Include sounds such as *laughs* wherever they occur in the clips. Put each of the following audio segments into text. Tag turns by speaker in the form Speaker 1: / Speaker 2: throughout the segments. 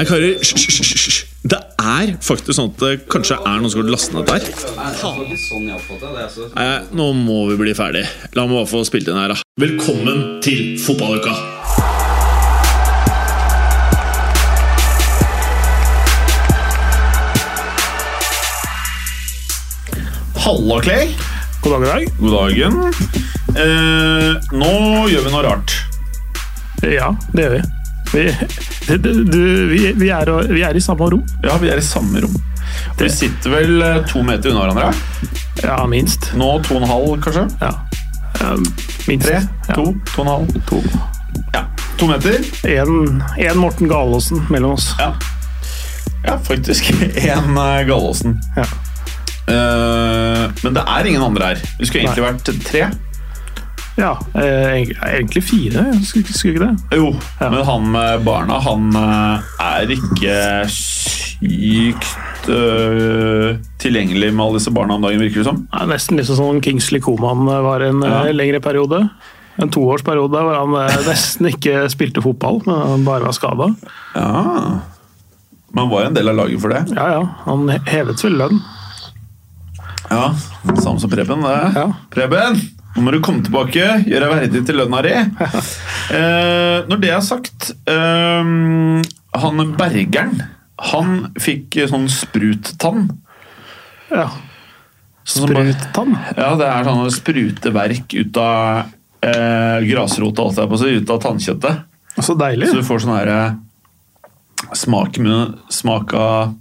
Speaker 1: Nei, karer, hysj. Det er faktisk sånn at det kanskje er noen som har lastet ned der. Nei, nå må vi bli ferdig. La meg bare få spilt inn her, da. Velkommen til fotballuka! Halla, Clay.
Speaker 2: God dag, god dag.
Speaker 1: God dagen. Eh, nå gjør vi noe rart.
Speaker 2: Ja, det gjør vi. Vi, du, vi, vi, er, vi er i samme rom.
Speaker 1: Ja, vi er i samme rom. Og vi sitter vel eh, to meter unna hverandre.
Speaker 2: Ja, minst.
Speaker 1: Nå to og en halv, kanskje?
Speaker 2: Ja. minst.
Speaker 1: Tre?
Speaker 2: Ja.
Speaker 1: To? To og en halv?
Speaker 2: To.
Speaker 1: Ja, to meter.
Speaker 2: En Morten Galaasen mellom oss.
Speaker 1: Ja, ja faktisk. *laughs* En uh,
Speaker 2: Ja.
Speaker 1: Uh, men det er ingen andre her. Vi skulle egentlig vært tre.
Speaker 2: Ja, eh, egentlig- fire, skulle ikke- det?
Speaker 1: Jo,
Speaker 2: Ja.
Speaker 1: men han med barna, han eh, er ikke sykt øh, tilgjengelig med alle disse barna om dagen, virker det som.
Speaker 2: Ja, nesten liksom sånn Kingsley Coman var en
Speaker 1: Ja.
Speaker 2: lengre periode. En toårsperiode hvor han *laughs* nesten ikke spilte fotball, men bare var skada.
Speaker 1: Ja. Men han var jo en del av laget for det.
Speaker 2: Ja, ja, han hevet vel lønn.
Speaker 1: Ja, Samme som Preben, det.
Speaker 2: Ja.
Speaker 1: Preben, nå må du komme tilbake. Gjøre deg verdig til lønna di. *laughs* Eh, når det er sagt eh, Han Bergeren, han fikk sånn spruttann.
Speaker 2: Ja.
Speaker 1: Sånn
Speaker 2: Spruttann.
Speaker 1: Ja, det er sånn spruteverk ut av eh, grasrota, alt jeg på å si, ut av tannkjøttet.
Speaker 2: Så deilig.
Speaker 1: Så du får sånn her eh, smak smak av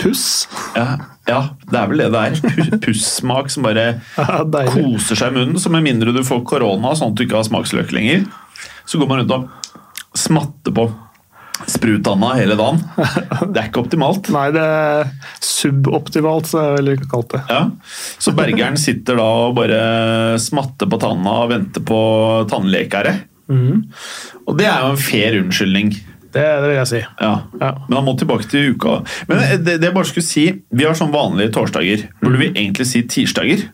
Speaker 2: Puss.
Speaker 1: ja, ja, det er vel det det er. Pu- Pussmak som bare *laughs*
Speaker 2: Ja,
Speaker 1: koser seg i munnen. Så med mindre du får korona, sånn at du ikke har smaksløk lenger, så går man rundt og smatter på sprutanna hele dagen. Det er ikke optimalt.
Speaker 2: Nei, det er suboptimalt, så jeg ville kalt det.
Speaker 1: Ja. Så bergeren sitter da og bare smatter på tanna og venter på tannlekere. Og det er jo en fair unnskyldning.
Speaker 2: Det, det vil jeg si.
Speaker 1: Ja.
Speaker 2: Ja.
Speaker 1: Men han må tilbake til uka. Men det, det jeg bare skulle si, vi har sånn vanlige torsdager. Burde vi egentlig si tirsdager?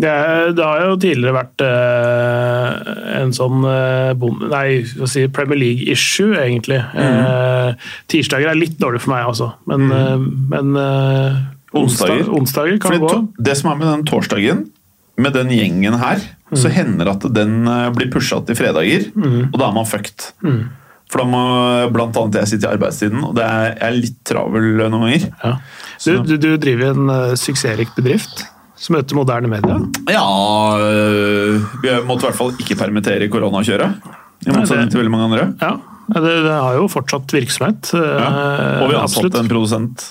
Speaker 2: Det, det har jo tidligere vært eh, en sånn eh, bom, Nei, hva si, Premier League-issue, egentlig. Eh, tirsdager er litt dårlig for meg, altså. Men, eh, men eh,
Speaker 1: Onsdager.
Speaker 2: onsdag, onsdager kan
Speaker 1: Fordi
Speaker 2: gå.
Speaker 1: det som er med den torsdagen, med den gjengen her, så hender det at den eh, blir pusha til fredager, og da er man fucked. For da må blant annet jeg sitte i arbeidstiden, og det er, jeg er litt travel noen ganger.
Speaker 2: Ja. Du, du, du driver en uh, suksessrik bedrift som møter moderne media.
Speaker 1: Ja øh, Vi måtte i hvert fall ikke permittere i koronakjøret. I motsetning til veldig mange andre.
Speaker 2: Ja, det, det har jo fortsatt virksomhet. eh,
Speaker 1: Ja. Og vi har ansatt en produsent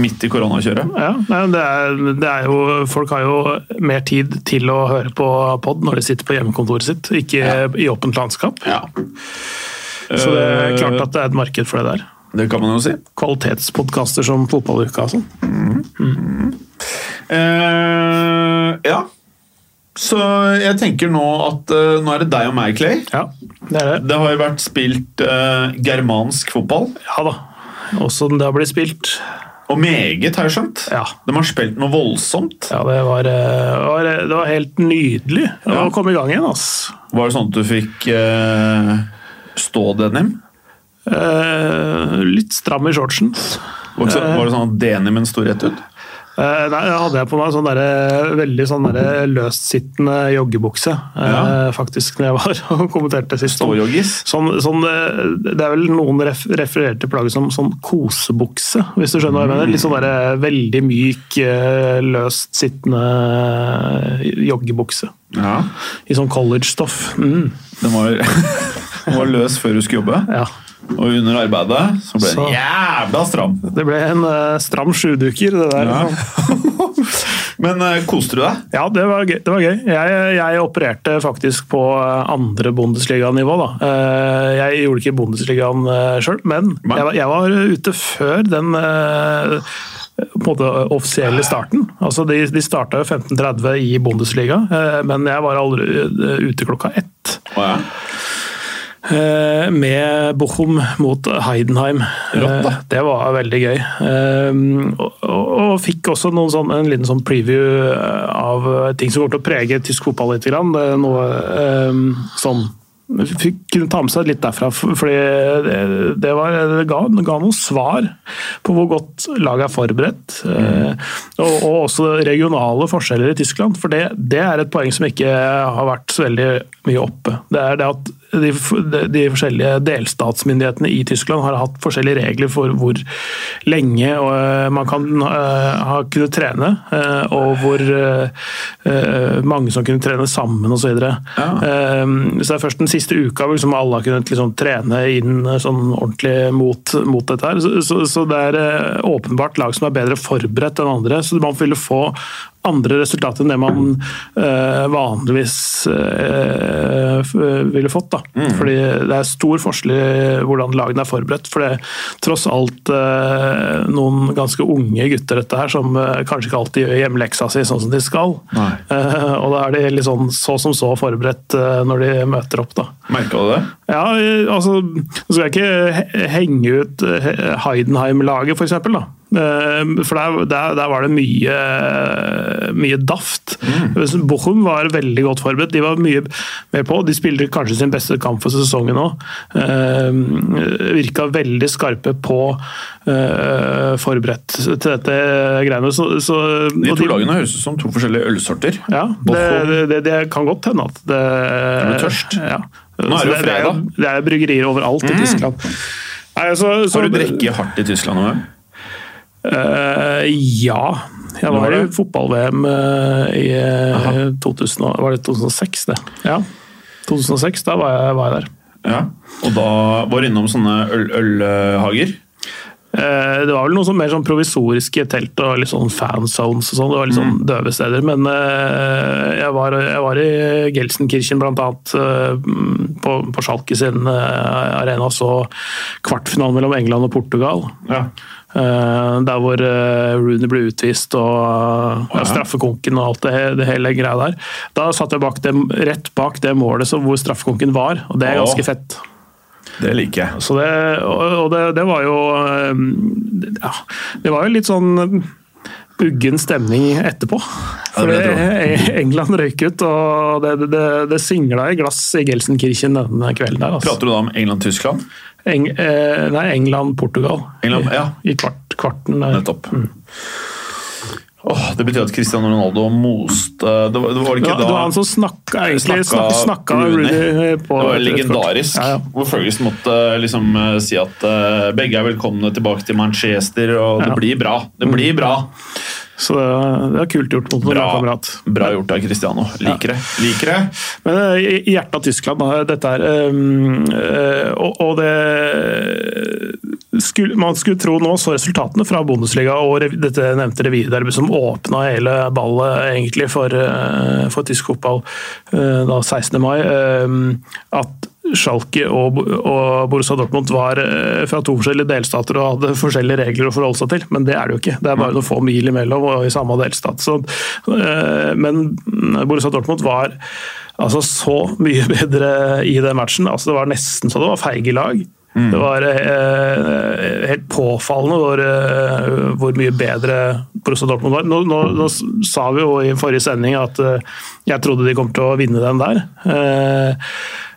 Speaker 1: midt i koronakjøret.
Speaker 2: Ja, det er, det er jo, Folk har jo mer tid til å høre på pod når de sitter på hjemmekontoret sitt, ikke i åpent landskap.
Speaker 1: Ja.
Speaker 2: Så det er klart
Speaker 1: Øh,
Speaker 2: at det er et marked for det der.
Speaker 1: Det kan man jo si.
Speaker 2: Kvalitetspodkaster som Fotballuka og sånn.
Speaker 1: Eh, ja. Så jeg tenker nå at uh, nå er det deg og meg, Clay.
Speaker 2: Ja, det er det.
Speaker 1: Det har jo vært spilt uh, germansk fotball.
Speaker 2: Ja da. Også det har blitt spilt.
Speaker 1: Og meget, har jeg skjønt.
Speaker 2: Ja.
Speaker 1: De har spilt noe voldsomt.
Speaker 2: Ja, det var, eh, var, det var helt nydelig
Speaker 1: Ja.
Speaker 2: å komme i gang igjen. ass.
Speaker 1: Var det sånn at du fikk uh, stå denim?
Speaker 2: Eh, litt stram i shortsen.
Speaker 1: Var, det var det sånn at denimen sto rett ut?
Speaker 2: Eh, nei, da hadde jeg på meg sånn derre- veldig sånn derre løstsittende joggebukse, eh,
Speaker 1: Ja.
Speaker 2: faktisk, når jeg var *laughs* og kommenterte sist.
Speaker 1: Ståjoggis?
Speaker 2: Sånn, sånn, eh, det er vel noen ref, refererte til plagget som sånn kosebukse, hvis du skjønner hva jeg mener. Litt sånn derre veldig myk, eh, løst sittende joggebukse.
Speaker 1: Ja.
Speaker 2: I sånn college-stoff. Mm,
Speaker 1: Den var, *laughs* den var løs før du skulle jobbe,
Speaker 2: ja.
Speaker 1: og under arbeidet så ble den jævla stram.
Speaker 2: Det ble en uh, stram sjuduker, det der.
Speaker 1: Ja.
Speaker 2: liksom. *laughs*
Speaker 1: Men uh, koste du deg?
Speaker 2: Ja, det var gøy. Det var gøy. Jeg, jeg, opererte faktisk på andre Bundesliga-nivå. da. Uh, jeg gjorde ikke Bundesligaen uh, sjøl, men jeg, jeg, var ute før den på en måte offisielle starten. Altså De, de starta 15.30 i Bundesliga, men jeg var aldri ute klokka ett.
Speaker 1: Oh, ja.
Speaker 2: Eh, med Bochum mot Heidenheim.
Speaker 1: Rått,
Speaker 2: eh, det var veldig gøy. Eh, og, og fikk også sånn, en liten sånn preview av ting som kommer til å prege tysk fotball litt. Noe sånn Fikk kunne ta med seg litt derfra, fordi det, det, var, det ga, det ga noen svar på hvor godt laget er forberedt. Mm. Og, og, også regionale forskjeller i Tyskland. For det, det, er et poeng som ikke har vært så veldig mye oppe. Det er det at de, de, forskjellige delstatsmyndighetene i Tyskland har hatt forskjellige regler for hvor lenge eh, man kan uh, ha kunnet trene, uh, og hvor mange som kunne trene sammen osv. Ja. så det er først den siste uka hvor liksom alle har kunnet liksom, trene inn sånn ordentlig mot, mot dette. her. Så, så, så, det er åpenbart lag som er bedre forberedt enn andre. så man ville få andre resultater enn det man uh, vanligvis uh, ville fått. Da. Mm. Fordi Det er stor forskjell i hvordan lagene er forberedt. For det er tross alt uh, noen ganske unge gutter dette her, som kanskje ikke alltid gjør hjemmeleksa si sånn som de skal. og da er de litt sånn så som så forberedt når de møter opp. da.
Speaker 1: Merka du det?
Speaker 2: Ja, altså, Nå skal jeg ikke henge ut Heidenheim-laget, f.eks. For der, der, der, var det mye, mye daft. Mm. Bochum var veldig godt forberedt. De var mye mer på. De spilte kanskje sin beste kamp for sesongen òg. Uh, virka veldig skarpe på uh, forberedt til dette greiene. Så, så,
Speaker 1: de to de, lagene høres ut som to forskjellige ølsorter.
Speaker 2: Ja, det, det, det, kan godt hende at det
Speaker 1: Er du tørst?
Speaker 2: Ja.
Speaker 1: Nå er det jo fredag.
Speaker 2: Det er, bryggerier overalt i mm. Tyskland.
Speaker 1: Nei, så, så, Har du drukket hardt i Tyskland noen gang?
Speaker 2: Uh, ja. Jeg var i fotball-VM uh, i uh, 2000, var det 2006, det. Ja. 2006, da var jeg, var jeg der.
Speaker 1: Ja, Og da var du innom sånne ølhager?
Speaker 2: Uh, det var vel noe sånn mer sånn provisoriske telt og litt sånn fanzones og sånn. Det var litt sånn mm. døve steder. Men jeg var, jeg var i Gelsenkirchen blant annet på, på Schalke sin arena så kvartfinalen mellom England og Portugal.
Speaker 1: Ja.
Speaker 2: Eh, der hvor eh, Rooney ble utvist og ja, straffekonken og alt det, det, hele greia der. Da satt jeg bak det, rett bak det målet hvor straffekonken var, og det er ganske fett.
Speaker 1: Det liker jeg.
Speaker 2: Så det, og det, det var jo eh, ja, Det var jo litt sånn uggen stemning etterpå. For England røyk ut, og det, det, det singla i glass i Gelsenkirchen denne kvelden. der.
Speaker 1: Altså. Prater du da om England-Tyskland?
Speaker 2: Eng, eh, nei, England-Portugal.
Speaker 1: England, ja.
Speaker 2: I, i kvart, kvarten der.
Speaker 1: Nettopp. Mm. Oh, det betyr at Cristiano Ronaldo moste Det var, det var ikke
Speaker 2: ja,
Speaker 1: da
Speaker 2: Det var han som snakka, egentlig, snakka, snakka
Speaker 1: Rooney. På, det var legendarisk. Ja, ja. Hvor Ferguson måtte liksom eh, si at uh, begge er velkomne tilbake til Manchester, og det blir bra. Det blir bra.
Speaker 2: Så det er kult gjort mot en bra kamerat.
Speaker 1: Bra gjort av Cristiano. Liker det. Liker det.
Speaker 2: Men eh, i hjertet av Tyskland, dette her. um, Og det skulle, Man skulle tro nå så resultatene fra Bundesliga og dette nevnte revirderbyet som åpna hele ballet egentlig for, uh, for tysk fotball da 16. mai, at Schalke og, og Borussia Dortmund var eh, fra to forskjellige delstater og hadde forskjellige regler å forholde seg til, men det er det jo ikke. Det er bare noen få mil imellom og i samme delstat. Så, eh, men Borussia Dortmund var altså så mye *laughs* bedre i den matchen. Altså, det var nesten så det var feige lag. Mm. Det var eh, helt påfallende hvor, eh, hvor, mye bedre Borussia Dortmund var. Nå, nå, nå, sa vi jo i forrige sending at eh, jeg trodde de kom til å vinne den der.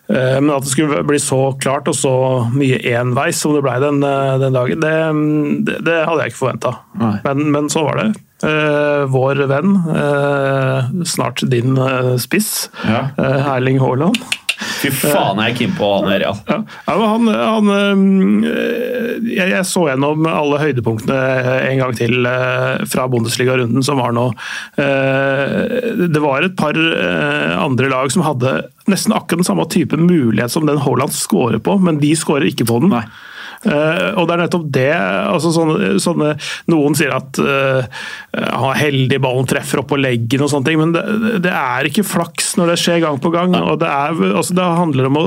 Speaker 2: Eh, men at det skulle bli så klart og så mye enveis som det ble den, eh, den dagen, det, det, det, hadde jeg ikke forventa. Men, men, så var det. Eh, vår venn, snart din spiss,
Speaker 1: ja.
Speaker 2: Erling Haaland.
Speaker 1: Fy faen, jeg er keen på han her,
Speaker 2: ja. ja han, han jeg, jeg, så gjennom alle høydepunktene en gang til fra Bundesliga-runden som var nå. Det var et par andre lag som hadde nesten akkurat den samme type mulighet som den Haaland skårer på, men de skårer ikke på den.
Speaker 1: Nei.
Speaker 2: Eh, og det er nettopp det altså sånne, sånne, Noen sier at uh, han er heldig, ballen treffer opp på leggen og sånne ting, men det, det, er ikke flaks når det skjer gang på gang. og Det, er, altså det handler om å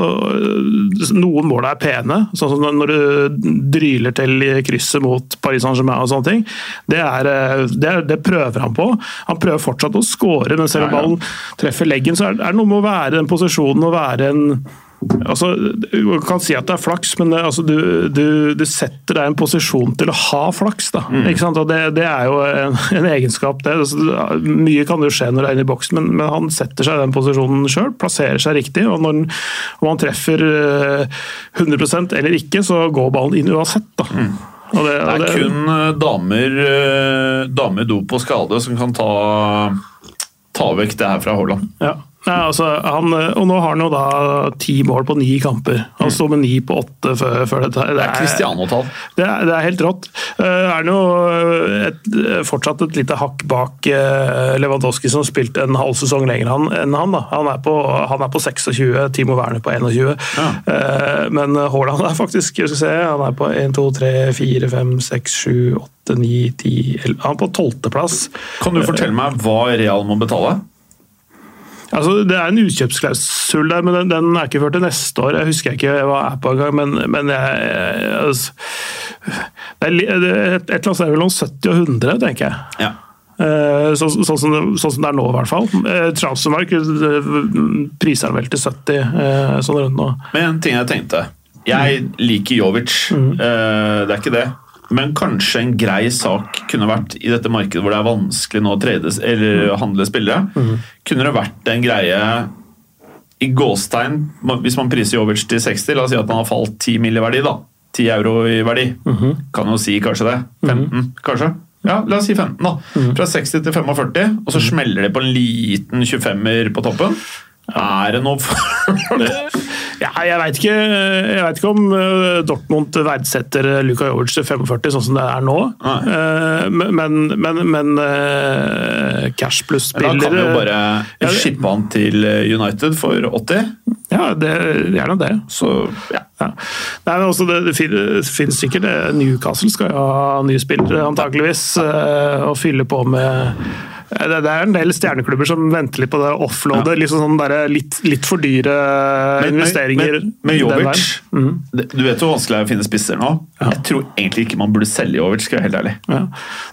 Speaker 2: Noen mål er pene, sånn som når du dryler til i krysset mot Paris Saint-Germain og sånne ting. Det, er, det, det, prøver han på. Han prøver fortsatt å skåre, men selv om ballen treffer leggen, så er det noe med å være i den posisjonen og være en Altså, du kan si at det er flaks, men det, altså, du, du, du, setter deg i en posisjon til å ha flaks. Da, mm. og det, det, er jo en, en egenskap. Det. Altså, mye kan jo skje når du er inne i boksen, men, men, han setter seg i den posisjonen sjøl, plasserer seg riktig. og Når om han treffer 100 eh, eller ikke, så går ballen inn uansett. da. Mm.
Speaker 1: Det, det, er kun eh, damer, eh, damer dop og skade som kan ta, ta vekk det her fra Haaland.
Speaker 2: Ja. Nei, altså, han, og nå har han jo da ti mål på ni kamper. Han sto med ni på åtte før, før dette.
Speaker 1: Det, det er Cristiano-tall.
Speaker 2: Det, det, er helt rått. Uh, er jo et, fortsatt et lite hakk bak Lewandowski, som spilte en halv sesong lenger enn han. Da. Han, er på, han er på 26, Timo Werner på 21. Ja. Men Haaland er faktisk skal se, han er på 1, 2, 3, 4, 5, 6, 7, 8, 9, 10 11. Han er på tolvteplass.
Speaker 1: Kan du fortelle meg hva Real må betale?
Speaker 2: Altså, det er en utkjøpsklausul der, men den, den, er ikke ført til neste år. Jeg husker ikke hva er på engang, men, men jeg, altså, det er, et, et eller annet sted mellom 70 og 100, tenker jeg.
Speaker 1: Ja.
Speaker 2: Uh, så, så, sånn, som det, sånn, som det, er nå, i hvert fall. Uh, Transfermark priser den vel til 70, uh, sånn rundt nå.
Speaker 1: Men en ting jeg tenkte. Jeg liker Jovic, mm. det er ikke det. Men kanskje en grei sak kunne vært i dette markedet hvor det er vanskelig nå å trades, eller mm. handle spillere. Mm. Kunne det vært en greie i gåstegn, hvis man priser Jovic til 60, la oss si at han har falt 10 mill. i verdi, da. 10 euro i verdi. Mm -hmm. Kan jo si kanskje det. 15, -hmm. kanskje? Ja, la oss si 15, da. -hmm. Fra 60 til 45, og så mhm. smeller det på en liten 25-er på toppen. Er det noe for
Speaker 2: ja, jeg veit ikke, ikke, om eh, Dortmund verdsetter Luka Jovic til 45, sånn som det er nå. Nei. Eh, men, men, men eh, cash pluss-spillere
Speaker 1: Da kan vi jo bare ja, shippe han til United for 80.
Speaker 2: Ja, det, gjerne det. Så, ja. ja. Nei, men også det, det finnes sikkert Newcastle skal jo ha nye spillere, antakeligvis, og fylle på med det, er en del stjerneklubber som venter litt på det offloadet. Ja. Liksom sånn litt, litt, for dyre men, investeringer.
Speaker 1: Men, men Jovic, mm. du vet hvor vanskelig det er å finne spisser nå. Ja. Jeg tror egentlig ikke man burde selge Jovic, skal jeg være helt ærlig.
Speaker 2: Ja.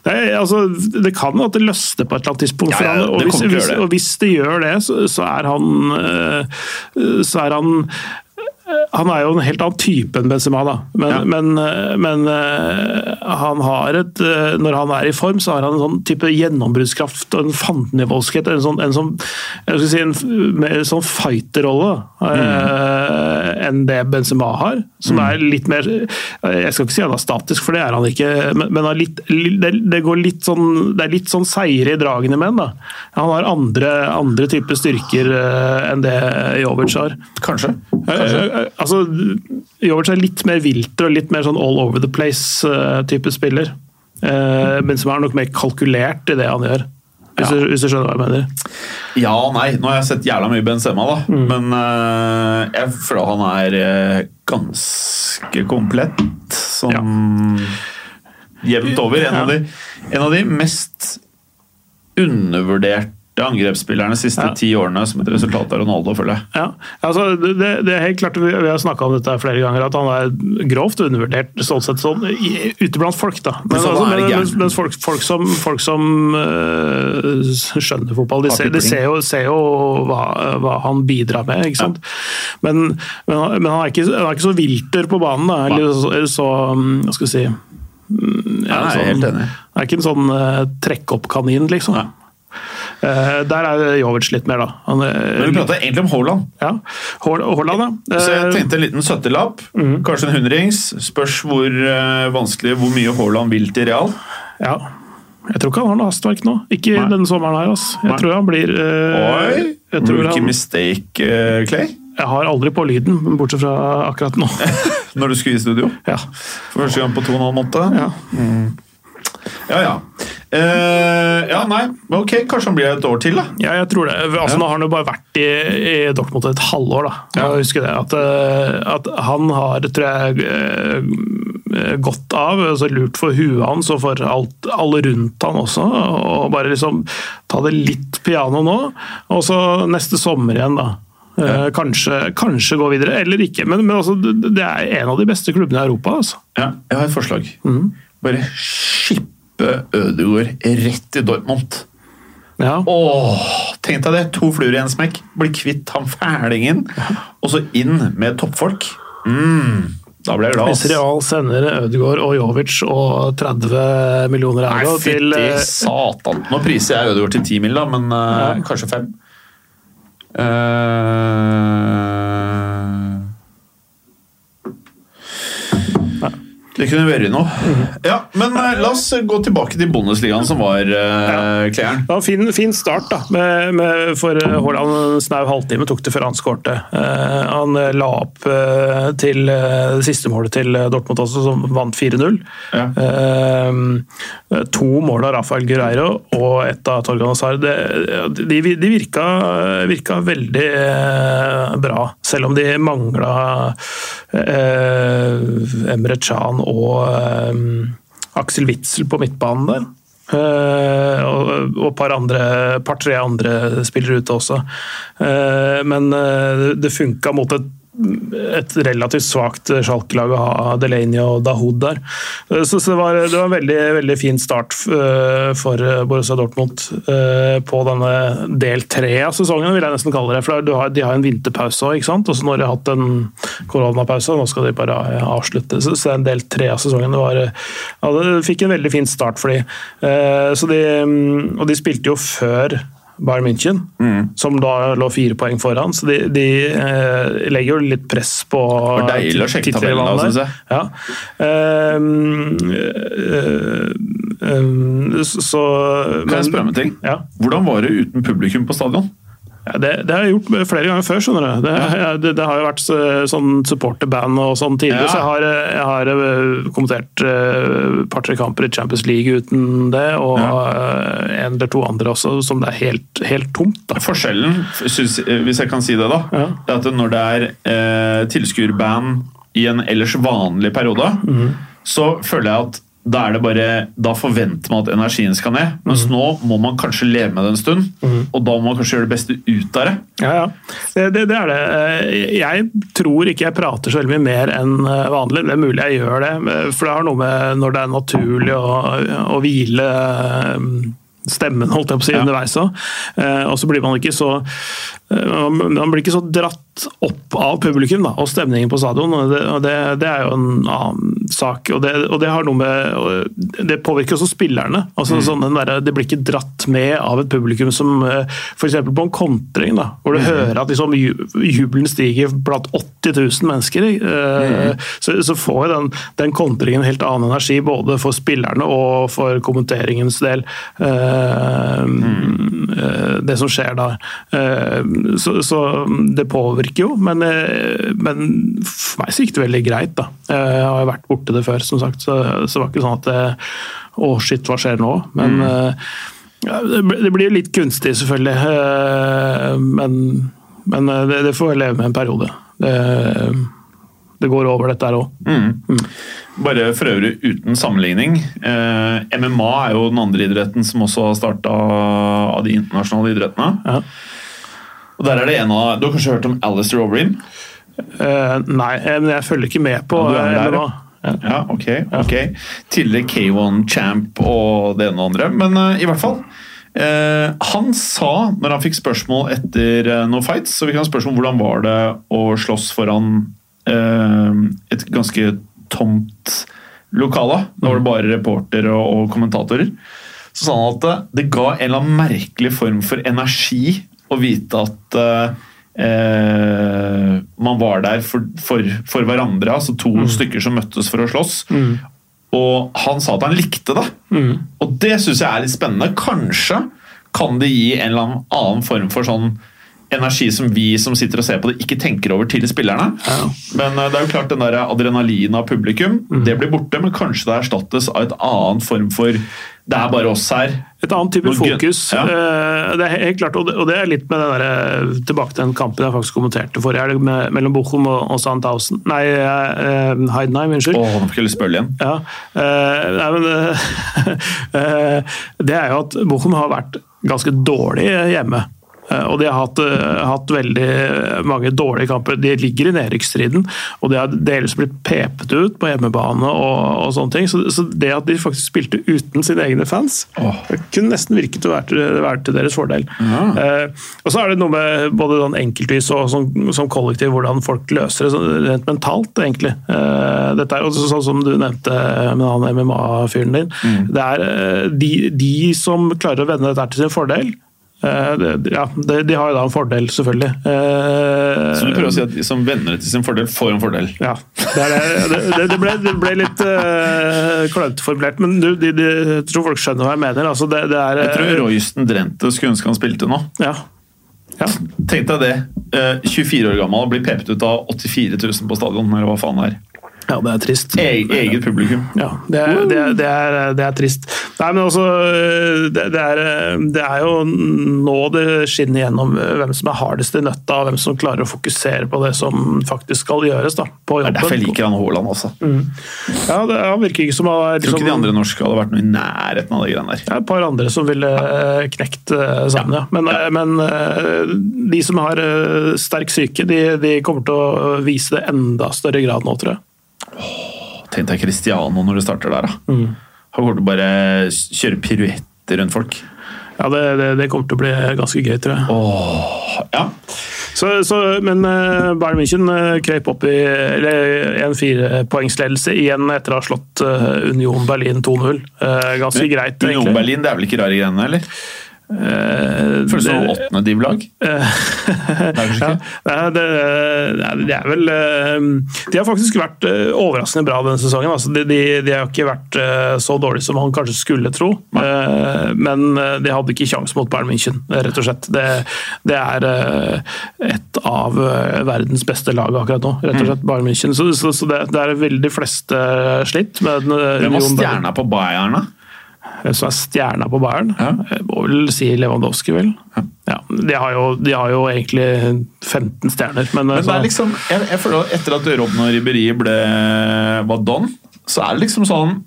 Speaker 2: Det, er, altså, det kan jo at det løsner på et eller annet tidspunkt. for han, og, hvis, hvis, og, hvis, det gjør det, så, så er han, eh, så er han han er jo en helt annen type enn Benzema, da. Men, ja. men, men, eh, han har et eh, Når han er i form, så har han en sånn type gjennombruddskraft og en fandenivoldskhet. En sånn, en sånn, si en, en sånn fighterrolle mm. eh, enn det Benzema har. Som mm. er litt mer Jeg skal ikke si han er statisk, for det er han ikke, men, men litt, det, det, går litt sånn Det er litt sånn seire i dragene med ham. Han har andre, andre typer styrker eh, enn det Jovic har.
Speaker 1: Kanskje. Kanskje
Speaker 2: altså, Jovic er litt mer vilter og litt mer sånn all over the place-type uh, spiller. Uh, men som er nok mer kalkulert i det han gjør. Hvis, ja. du, hvis, du, skjønner hva jeg mener?
Speaker 1: Ja og nei. Nå har jeg sett jævla mye Benzema, da. Mm. Men uh, jeg føler han er uh, ganske komplett. Sånn ja. jevnt over. En, ja. av de, en av de mest undervurderte angrepsspillerne de siste ja. ti årene som et resultat av Ronaldo, føler jeg.
Speaker 2: Ja, altså, det, det, er helt klart, Vi, vi har snakka om dette flere ganger, at han er grovt undervurdert sånn sett sånn, ute blant folk. da. Men, altså, men, men folk, folk, som, folk som uh, skjønner fotball, de, ser, de ser, jo, ser jo hva, hva, han bidrar med. ikke sant? Ja. Men, men, han, er ikke, han, er ikke, så vilter på banen. da, eller så, så Hva skal vi si
Speaker 1: mm, ja, Jeg er helt enig.
Speaker 2: Han er ikke en sånn uh, trekk-opp-kanin, liksom. Ja. Uh, der er Jovic litt mer, da. Han,
Speaker 1: Men Vi prater egentlig om Haaland.
Speaker 2: Ja, Haaland, ja.
Speaker 1: Så jeg tenkte en liten 70-lapp, mm. kanskje en hundrings. Spørs hvor vanskelig, hvor mye Haaland vil til Real.
Speaker 2: Ja. Jeg tror ikke han har noe hastverk nå. Ikke Nei. denne sommeren her. Altså. Jeg Nei. tror han blir uh,
Speaker 1: Oi! Rookie han... mistake, uh, Clay?
Speaker 2: Jeg har aldri på lyden, bortsett fra akkurat nå. *laughs*
Speaker 1: Når du skulle i studio?
Speaker 2: Ja.
Speaker 1: For første gang på to og en halv måned?
Speaker 2: Ja. Mm.
Speaker 1: ja ja. Eh, ja, nei, ok, kanskje han blir et år til, da.
Speaker 2: Ja, jeg tror det. Altså,
Speaker 1: Ja.
Speaker 2: Nå har han jo bare vært i, i Dortmund et halvår, da.
Speaker 1: Ja.
Speaker 2: Jeg husker det. At, eh, at han har, tror jeg, eh, godt av, altså lurt for huet hans og for alt, alle rundt han også, og bare liksom ta det litt piano nå, og så neste sommer igjen, da. Ja. Kanskje, kanskje gå videre, eller ikke. Men, men altså, det er en av de beste klubbene i Europa. altså.
Speaker 1: Ja, jeg har et forslag. Bare skippe Ødegaard rett i Dortmund.
Speaker 2: Ja.
Speaker 1: Åh, tenk deg det! To fluer i en smekk. Bli kvitt han fælingen, og så inn med toppfolk. Mm, da blir jeg glad.
Speaker 2: Hvis. Real sender Ødegaard og Jovic og 30 millioner
Speaker 1: Nei,
Speaker 2: til Nei,
Speaker 1: fytti
Speaker 2: eh,
Speaker 1: satan. Nå priser jeg Ødegaard til ti mil, da, men uh, kanskje fem. Eh, det kunne vært noe. Ja, men eh, la oss gå tilbake til Bundesligaen, som var uh, Klærne.
Speaker 2: Ja, fin, fin start da, med, med, for Haaland. En snau halvtime tok det før han skårte. Uh, han eh, la opp uh, til uh, det siste målet til Dortmund også, som vant 4-0.
Speaker 1: Ja.
Speaker 2: Eh, to mål av Rafael Gureiro og ett av Torgan Hazard. De, De, de virka, virka veldig eh, bra, selv om de mangla eh, Emre Can og eh, Aksel Witzel på midtbanen der. Eh, og og et par andre, par-tre andre spillere ute også. Eh, men eh, det funka mot et et relativt svakt Schalke-lag å ha Delaney og Dahoud der. Eh, Så, det, var, det var en veldig, veldig fin start eh, for Borussia Dortmund eh, på denne del tre av sesongen, vil jeg nesten kalle det. For De har en vinterpause òg, og så nå har de hatt en koronapause, og nå skal de bare avslutte. Så, det er en del tre av sesongen. Det, var, ja, det fikk en veldig fin start for de. Eh, Så de mm, og de spilte jo før Bayern München, som da lå fire poeng foran. Så de, de eh, legger jo litt press på
Speaker 1: deilig å sjekke tabellen
Speaker 2: tittelrivalen
Speaker 1: jeg.
Speaker 2: Ja. Um, um, så, så
Speaker 1: Kan jeg spørre om en ting?
Speaker 2: Ja.
Speaker 1: Hvordan var det uten publikum på stadion?
Speaker 2: Ja, det, det har jeg gjort flere ganger før, skjønner du. Det, det, det har jo vært så- sånn supporterband og sånn tidligere,
Speaker 1: Ja.
Speaker 2: så jeg har, jeg har eh, kommentert eh, et par-tre kamper i Champions League uten det, og eh, en eller to andre også, som det er helt, helt tomt. da.
Speaker 1: Forskjellen, hvis jeg kan si det, da,
Speaker 2: Ja.
Speaker 1: er at når det er eh, tilskuerband i en ellers vanlig periode,
Speaker 2: mm.
Speaker 1: så føler jeg at da er det bare, da forventer man at energien skal ned.
Speaker 2: Mens
Speaker 1: Mens nå må man kanskje leve med det en stund, og da må man kanskje gjøre det beste ut av det.
Speaker 2: Ja, ja. Det, det, det er det. Eh, Jeg tror ikke jeg prater så veldig mye mer enn eh, vanlig. Det er mulig jeg gjør det, eh, for det har noe med når det er naturlig å, å hvile stemmen holdt jeg på å si,
Speaker 1: Ja.
Speaker 2: underveis òg. Og så blir man ikke så eh, man blir ikke så dratt opp av publikum da, og stemningen på stadion. og Det, og det, det er jo en annen sak. og Det, og det har noe med, det påvirker også spillerne. altså sånn den der, Det blir ikke dratt med av et publikum som f.eks. på en kontring, da, hvor du hører at liksom, jubelen stiger blant 80 000 mennesker. Mm. Så, så får den, den kontringen en helt annen energi, både for spillerne og for kommenteringens del. eh, eh, Det som skjer der. Eh, Så, så det påvirker jo, men, eh, men for meg så gikk det veldig greit. da. Jeg har vært borti det før, som sagt, så, så det var ikke sånn at det, Å, shit, hva skjer nå? Men mm. ja, det blir- jo litt kunstig, selvfølgelig. eh, Men, men eh, det, det får jeg leve med en periode. Det, det går over, dette her òg.
Speaker 1: Bare for øvrig uten sammenligning. Eh, MMA er jo den andre idretten som også har starta av de internasjonale idrettene.
Speaker 2: Ja.
Speaker 1: Og der er det en av, Du har kanskje hørt om Alistair Overeem?
Speaker 2: Uh, nei, eh, men jeg følger ikke med på
Speaker 1: Ja,
Speaker 2: eh,
Speaker 1: der,
Speaker 2: Ja.
Speaker 1: Ja, ok. ok. Tidligere K1-champ og det ene og andre. Men uh, i hvert fall. Uh, han sa, når han fikk spørsmål etter noen fights, så fikk han spørsmål hvordan var det å slåss foran et ganske tomt lokale. Da var det bare reporter og, og kommentatorer. Så sa han at det, det ga en eller annen merkelig form for energi å vite at eh, man var der for, for, for hverandre, altså to stykker som møttes for å slåss. Og han sa at han likte det. Og det syns jeg er litt spennende. Kanskje kan det gi en eller annen form for sånn energi som vi som sitter og ser på det, ikke tenker over til spillerne. Men eh, det er jo klart den der adrenalinet av publikum det blir borte, men kanskje det erstattes av et annet form for Det er bare oss her.
Speaker 2: Et annet type fokus.
Speaker 1: Ja.
Speaker 2: eh, Det er helt klart, og det, er litt med den der, tilbake til den kampen jeg faktisk kommenterte forrige helg, mellom Bochum og, og Sandhausen. Nei, eh, Heidenheim, unnskyld.
Speaker 1: Åh, nå fikk jeg lyst til å spille igjen.
Speaker 2: Ja, eh, nei, men, eh, *laughs* eh, det er jo at Bochum har vært ganske dårlig hjemme. Eh, Og de har hatt, eh, hatt veldig mange dårlige kamper. De ligger i nedrykksstriden, og de har dels blitt pepet ut på hjemmebane og, og sånne ting. Så, så det at de faktisk spilte uten sine egne fans, oh. kunne nesten virket å være til, være til deres fordel. Eh, og så er det noe med både sånn enkeltvis og som, som kollektiv, hvordan folk løser det sånn rent mentalt, egentlig. Eh, dette er jo sånn som du nevnte med han MMA-fyren din. Det er eh, de, de som klarer å vende dette til sin fordel. Eh, Ja, de, har jo da en fordel, selvfølgelig. Eh,
Speaker 1: Så du prøver å si at de som venner til sin fordel, får en fordel?
Speaker 2: ja, det, det, det, ble, det ble litt uh, klønete formulert, men du, de, de, jeg tror folk skjønner hva jeg mener. Altså, det, er,
Speaker 1: Jeg tror Royston Drenthe skulle ønske han spilte nå.
Speaker 2: ja. Ja.
Speaker 1: Tenk deg det. eh, 24 år gammel, og blir pepet ut av 84 000 på stadion, eller hva faen det er.
Speaker 2: Ja, det er trist.
Speaker 1: E eget publikum.
Speaker 2: Ja, det er, det, er, det, er, det er trist. Nei, men altså det, det, er, det er jo nå det skinner gjennom hvem som er hardest i nøtta, og hvem som klarer å fokusere på det som faktisk skal gjøres. da, på jobben.
Speaker 1: Det er derfor jeg liker han Haaland også.
Speaker 2: Ja, det, virker ikke som er
Speaker 1: Jeg tror ikke de
Speaker 2: liksom,
Speaker 1: andre norske hadde vært noe i nærheten av de greiene der.
Speaker 2: det er et par andre som ville eh, knekt eh, sammen, ja. Men, ja. men eh, de som har eh, sterk syke, de, de kommer til å vise det enda større grad nå, tror jeg.
Speaker 1: Tenk deg Cristiano når det starter der, da.
Speaker 2: Mm.
Speaker 1: Han kommer til å bare kjøre piruetter rundt folk.
Speaker 2: Ja, det, det, det kommer til å bli ganske gøy, tror jeg.
Speaker 1: Åh, ja.
Speaker 2: Så, så, men uh, Bayern München uh, krøp opp i eller, en firepoengsledelse igjen etter å ha slått uh, Union Berlin 2-0. Eh, ganske greit,
Speaker 1: Union
Speaker 2: egentlig.
Speaker 1: Berlin, det er vel ikke rare greiene, eller?
Speaker 2: Eh,
Speaker 1: Føles som åttende div-lag. *laughs*
Speaker 2: Ja, det, det er vel eh, De har faktisk vært eh, overraskende bra denne sesongen. Altså, de, de, de har ikke vært så dårlige som han kanskje skulle tro. Eh, Men de hadde ikke kjangs mot Bayern München, rett og slett. Det, det er et av verdens beste lag akkurat nå, rett og slett. Bayern München. Så, så, så det, det er veldig fleste slitt
Speaker 1: Hvem var stjerna på Bayern, da?
Speaker 2: Hvem som er stjerna på Bayern?
Speaker 1: Ja.
Speaker 2: Må vel si Lewandowski, vel. Ja. de, har jo, de har jo egentlig 15 stjerner, men,
Speaker 1: Men det
Speaker 2: altså-
Speaker 1: er liksom, jeg, jeg føler at Etter at Robben og Ribberi ble var don, så er det liksom sånn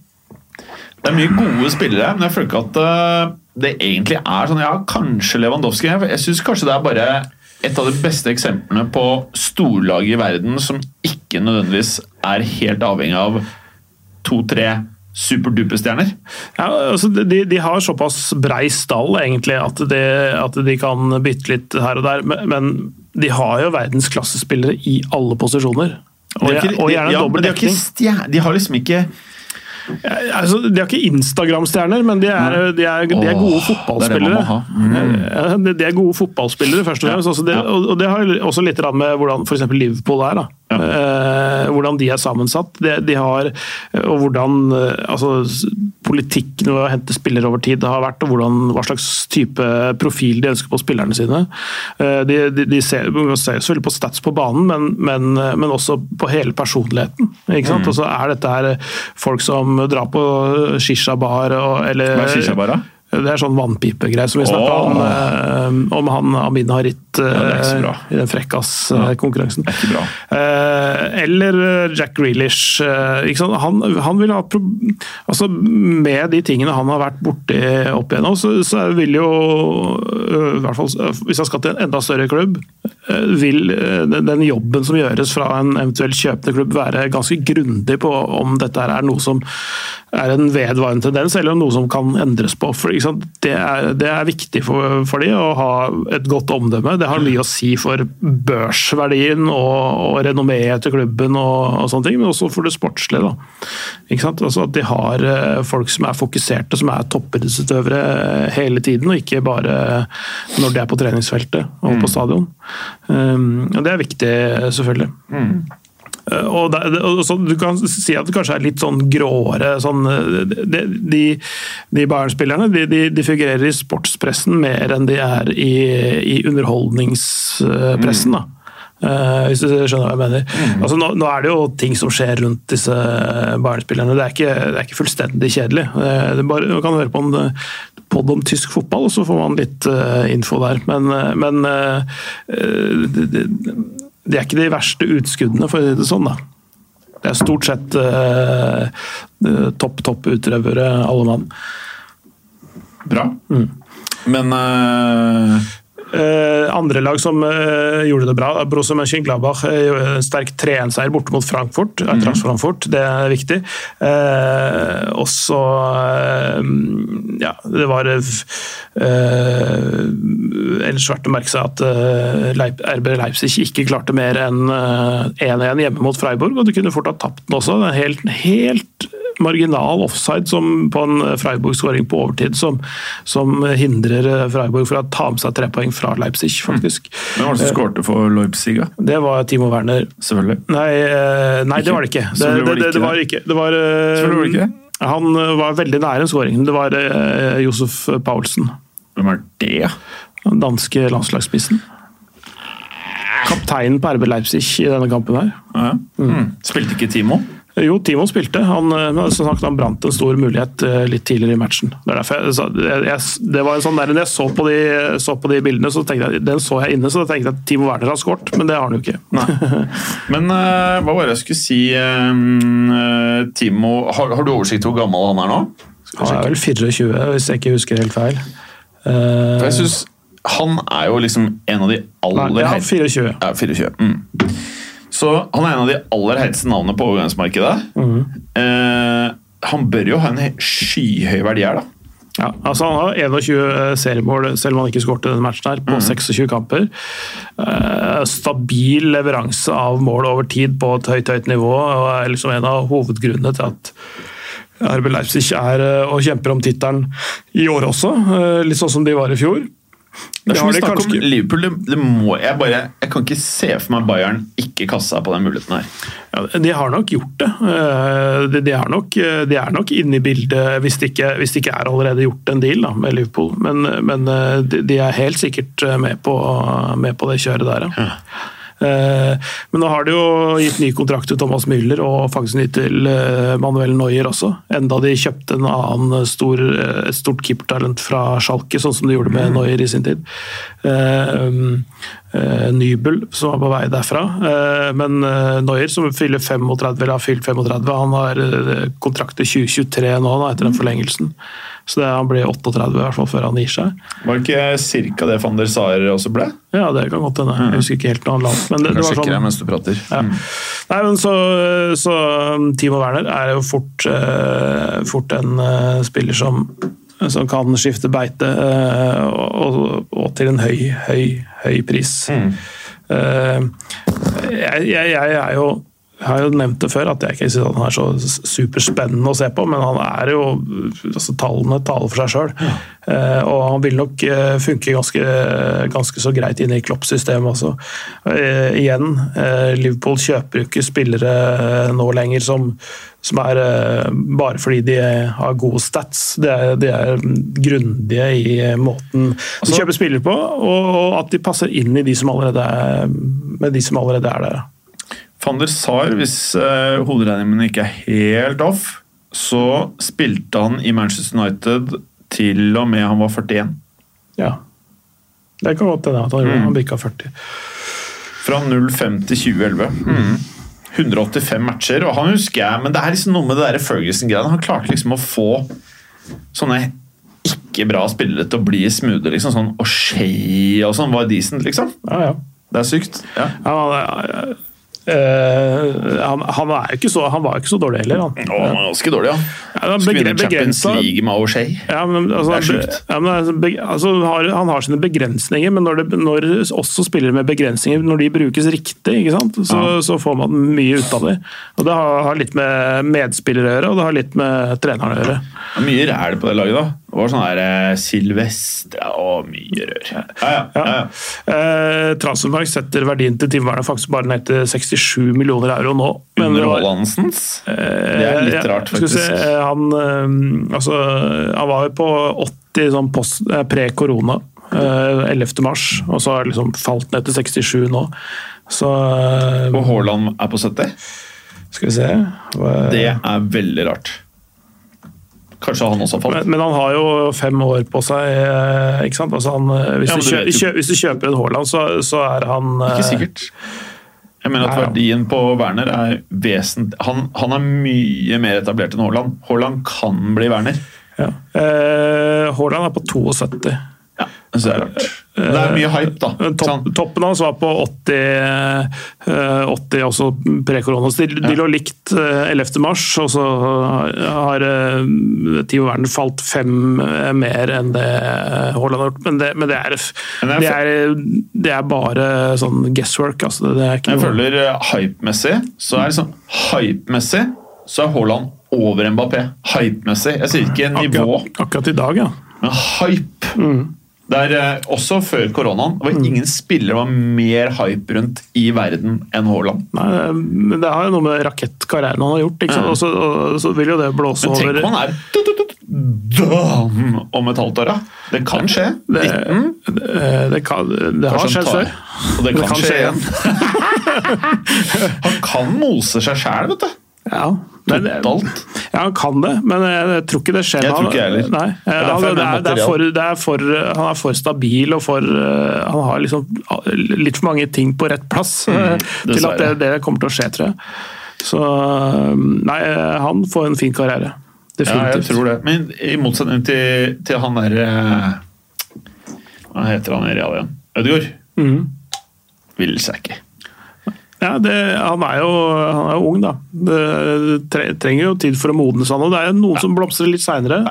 Speaker 1: Det er mye gode spillere, men jeg føler ikke at eh, det egentlig er sånn Ja, kanskje Lewandowski. Jeg syns kanskje det er bare et av de beste eksemplene på storlag i verden som ikke nødvendigvis er helt avhengig av to-tre superduper-stjerner.
Speaker 2: Ja, altså de, de har såpass brei stall egentlig at de, at de kan bytte litt her og der, men, de har jo verdensklassespillere i alle posisjoner. Og,
Speaker 1: ikke-
Speaker 2: og gjerne
Speaker 1: ja,
Speaker 2: dobbel
Speaker 1: de
Speaker 2: dekning.
Speaker 1: De har liksom ikke
Speaker 2: Altså, de har ikke Instagram-stjerner, men de er, de er, de er gode
Speaker 1: det er det
Speaker 2: fotballspillere.
Speaker 1: Mm.
Speaker 2: De- De er gode fotballspillere, først og fremst. Altså det, og det har også litt med hvordan f.eks. Liverpool er. da. Eh, hvordan de er sammensatt. De, de har, og hvordan eh, altså, politikken ved å hente spillere over tid har vært, og hvordan, hva slags type profil de ønsker på spillerne sine. Eh, de, de, de ser, man ser selvfølgelig på stats på banen, men, men, men også på hele personligheten. ikke sant? Og så er dette her folk som drar på shisha-bar eller
Speaker 1: Hva er shisha-bar, da?
Speaker 2: Det er sånn vannpipegreie som vi snakka om. eh, Om han Amin Harit
Speaker 1: bra.
Speaker 2: eh, i den frekkas-konkurransen. Eh, eller eh, Jack Grealish. Han, han vil ha altså Med de tingene han har vært borti opp igjennom, så, så vil jo i hvert fall Hvis han skal til en enda større klubb, vil eh, den jobben som gjøres fra en eventuell kjøpende klubb være ganske grundig på om dette er noe som er en vedvarende tendens, eller noe som kan endres på. For? Det, er, det er viktig for, for de å ha et godt omdømme. Det har mye å si for børsverdien og, og renommeet til klubben, og, og sånne ting, men også for det sportslige. Altså at de har eh, folk som er fokuserte, som er toppidrettsutøvere eh, hele tiden, og ikke bare når de er på treningsfeltet og på stadion. Um, og det er viktig, selvfølgelig. Eh, Og det, det- og så, du kan si at det kanskje er litt sånn gråere sånn, eh, de, de, de Bayern-spillerne de, de, figurerer i sportspressen mer enn de er i, i underholdningspressen. Da. Uh, hvis du skjønner hva jeg mener. Altså, nå, nå er det jo ting som skjer rundt disse Bayern-spillerne. Det, er ikke- det er ikke fullstendig kjedelig. Det er bare, man kan høre på en podd om tysk fotball, og så får man litt eh, info der. Men, eh, men eh, det, det, er ikke de verste utskuddene, for å si det sånn. da. Det er stort sett eh, topp, topp utøvere, alle mann.
Speaker 1: Bra.
Speaker 2: Mm.
Speaker 1: Men Eh,
Speaker 2: andre lag som eh, gjorde det bra, Borussia Mönchengladbach uh, sterk 3-1-seier borte mot Frankfurt. Mm. Frankfurt, Det er viktig. Eh, og så eh, Ja, det var eh, Ellers verdt å merke seg at eh, Leip, RB Leipzig ikke klarte mer enn eh, 1-1 hjemme mot Freiburg, og de kunne fort ha tapt den også. Det er helt, helt marginal offside som på en Freiburg-skåring på overtid som, som hindrer eh, Freiburg fra å ta med seg tre poeng fra Leipzig, faktisk.
Speaker 1: hvem var det som skårte for Leipzig? da?
Speaker 2: Det var Timo Werner.
Speaker 1: Selvfølgelig.
Speaker 2: Nei, eh, nei det var det ikke. Det, det, det, det var ikke. Det var, eh,
Speaker 1: Selvfølgelig var det ikke
Speaker 2: Han eh, var veldig nær en skåring. Det var eh, Josef Paulsen,
Speaker 1: Hvem er det?
Speaker 2: den danske landslagsspissen. Kapteinen på RB Leipzig i denne kampen her.
Speaker 1: Ja. Mm. Spilte ikke Timo?
Speaker 2: Jo, Timo spilte. Han, eh, som sagt, han brant en stor mulighet eh, litt tidligere i matchen. Det, jeg, jeg, det var en sånn der, når jeg så på, de, så på de bildene, så tenkte jeg, den så jeg inne, så da tenkte jeg at Timo Werner har skåret, men det har han jo ikke. *laughs*
Speaker 1: Men uh, hva var det jeg skulle si uh, Timo, har, har du oversikt over hvor gammel han er nå?
Speaker 2: Han er vel 24, hvis jeg ikke husker helt feil. Uh,
Speaker 1: For jeg synes Han er jo liksom en av de aller
Speaker 2: Nei, ja,
Speaker 1: heit-
Speaker 2: 24.
Speaker 1: Ja, 24. Mm. Så han er en av de aller heiteste navnene på overgangsmarkedet.
Speaker 2: Mm.
Speaker 1: Eh, han bør jo ha en skyhøy verdi her, da.
Speaker 2: Ja, altså Han har 21 seriemål, selv om han ikke skåret denne matchen, her, på 26 kamper. Eh, stabil leveranse av mål over tid på et høyt høyt nivå, og er liksom en av hovedgrunnene til at RB Leipzig er eh, og kjemper om tittelen i år også, eh, litt sånn som de var i fjor.
Speaker 1: Det er som vi
Speaker 2: de
Speaker 1: snakker om Liverpool, det, det må jeg bare Jeg kan ikke se for meg Bayern ikke kaste seg på den muligheten her.
Speaker 2: Ja, de har nok gjort det. Eh, De, de, er, nok, de er nok inne i bildet, hvis det ikke, hvis det ikke er allerede gjort en deal da, med Liverpool. Men, men eh, de, de er helt sikkert eh, med på, med på det kjøret der, ja. Eh, Men nå har de jo gitt ny kontrakt til Thomas Müller og faktisk ny til eh, Manuel Neuer også. Enda de kjøpte en annen stor, eh, stort keepertalent fra Schalke, sånn som de gjorde med Neuer i sin tid. Eh, Nybel, som var på vei derfra. Eh, Men eh, Neuer, som fyller 35, eller har fylt 35, han har eh, kontrakt til 2023 nå, da, etter den forlengelsen. Så det, han blir 38 i hvert fall før han gir seg.
Speaker 1: Var det ikke cirka det van der Saer også ble?
Speaker 2: Ja, det kan godt hende. Jeg husker ikke helt når han la. Men det, det var sånn,
Speaker 1: mens du prater.
Speaker 2: ja. Nei, men så, så um, Timo Werner er jo fort, eh, fort en eh, spiller som, som kan skifte beite, eh, og, og til en høy, høy, høy pris. Mm. jeg, jeg, jeg er jo jeg har jo nevnt det før, at jeg ikke syns han er så superspennende å se på, men han er jo altså Tallene taler for seg sjøl. og han vil nok eh, funke ganske, ganske så greit inne i Klopp-systemet også. Eh, igjen, eh, Liverpool kjøper jo ikke spillere eh, nå lenger som, som er eh, bare fordi de har gode stats. De er, de er grundige i eh, måten de kjøper spillere på, og, og at de passer inn i de som allerede er, med de som allerede er der.
Speaker 1: Van Saar, hvis eh, hoderegningen min ikke er helt off, så spilte han i Manchester United til og med han var 41.
Speaker 2: Ja. Det kan godt hende at han mm. Han bikka 40.
Speaker 1: Fra 05 til 2011. Mm. 185 matcher, og han husker jeg, men det er liksom noe med det Ferguson-greiene. Han klarte liksom å få sånne ikke bra spillere til å bli smoothe, liksom. Sånn O'Shay og sånn var decent, liksom.
Speaker 2: Ja, ja.
Speaker 1: Det er sykt. Ja.
Speaker 2: ja eh, han, han, så, han var jo ikke så dårlig heller, han.
Speaker 1: Å, han var ganske dårlig, ja.
Speaker 2: Ja, han
Speaker 1: Skulle vinne Champions League med O'Shay.
Speaker 2: Ja, altså,
Speaker 1: Det er sjukt.
Speaker 2: Ja, men, altså, altså, han, har, han har sine begrensninger, men når, det, når også spillere med begrensninger når de brukes riktig? Så,
Speaker 1: Ja.
Speaker 2: så får man mye ut av det. Og Det har, har litt med medspillere å gjøre, og det har litt med treneren å gjøre.
Speaker 1: Mye ræl på det laget, da. Det var sånn her eh, Silvestre og mye rør. Ja, ja. ja, ja.
Speaker 2: Eh, Transfermark setter verdien til Tim faktisk bare ned til 67 millioner euro nå. men
Speaker 1: Under Hollandsens? Det er litt
Speaker 2: Eh,
Speaker 1: rart, faktisk.
Speaker 2: Se, eh, han, eh, altså, han var jo på 80 sånn post- pre-korona. eh, 11. mars, og så har det liksom falt ned til 67 nå. Så
Speaker 1: Og Haaland er på 70?
Speaker 2: skal vi se hva-
Speaker 1: Det er veldig rart. Kanskje han også falt?
Speaker 2: men, men han har jo fem år på seg, eh, ikke sant? Altså han, eh, hvis,
Speaker 1: Ja,
Speaker 2: du
Speaker 1: du
Speaker 2: kjø, hvis du kjøper en Haaland, så, så er han eh,
Speaker 1: Ikke sikkert. Jeg mener at verdien på Werner er vesentlig han, han er mye mer etablert enn Haaland. Haaland kan bli Werner.
Speaker 2: Ja. Eh, Haaland er på 72.
Speaker 1: Ja, det er rart. Det er mye hype, da.
Speaker 2: Topp, toppen hans var på 80, eh, 80 også pre-korona. De, de lå likt eh, 11. mars, og så har Tio Timo Werner falt fem eh, mer enn det eh, Haaland har gjort. Men det, men det, er,
Speaker 1: Men
Speaker 2: det, er, det er bare sånn guesswork. Altså. Det
Speaker 1: Jeg føler hype-messig, så er liksom Hypemessig så er Haaland over Mbappé. Hype-messig. Jeg sier ikke nivå,
Speaker 2: akkurat, akkurat i dag, ja.
Speaker 1: men hype.
Speaker 2: Mm.
Speaker 1: Det er eh, også før koronaen. Det var ingen spillere var mer hype rundt i verden enn Haaland.
Speaker 2: Nei, men det har jo noe med rakettkarrieren han har gjort. Ikke sant?
Speaker 1: Ja.
Speaker 2: Og, så, og så vil jo det blåse
Speaker 1: Men tenk
Speaker 2: over
Speaker 1: han er om et halvt år, da. Det kan skje.
Speaker 2: det, det, det, kan, det har skjedd før.
Speaker 1: Og det kan, skje igjen. *laughs* han kan mose seg sjæl, vet du.
Speaker 2: Ja, men,
Speaker 1: Totalt.
Speaker 2: ja, han kan det, men jeg, jeg tror ikke det skjer
Speaker 1: Jeg tror ikke jeg heller. Er
Speaker 2: han, er, for, stabil og for eh, Han har liksom litt for mange ting på rett plass mm, til at det, det kommer til å skje, tror jeg. Så Nei, han får en fin karriere.
Speaker 1: Ja, jeg tror det. Men i motsetning til, til han der eh, Hva heter han i Real igjen? Ødegaard.
Speaker 2: Mm.
Speaker 1: Vil seg ikke.
Speaker 2: Ja, det, han, er jo, han er jo ung, da. Det tre, trenger jo tid for å modnes, han. Og det er jo noen som blomstrer litt seinere.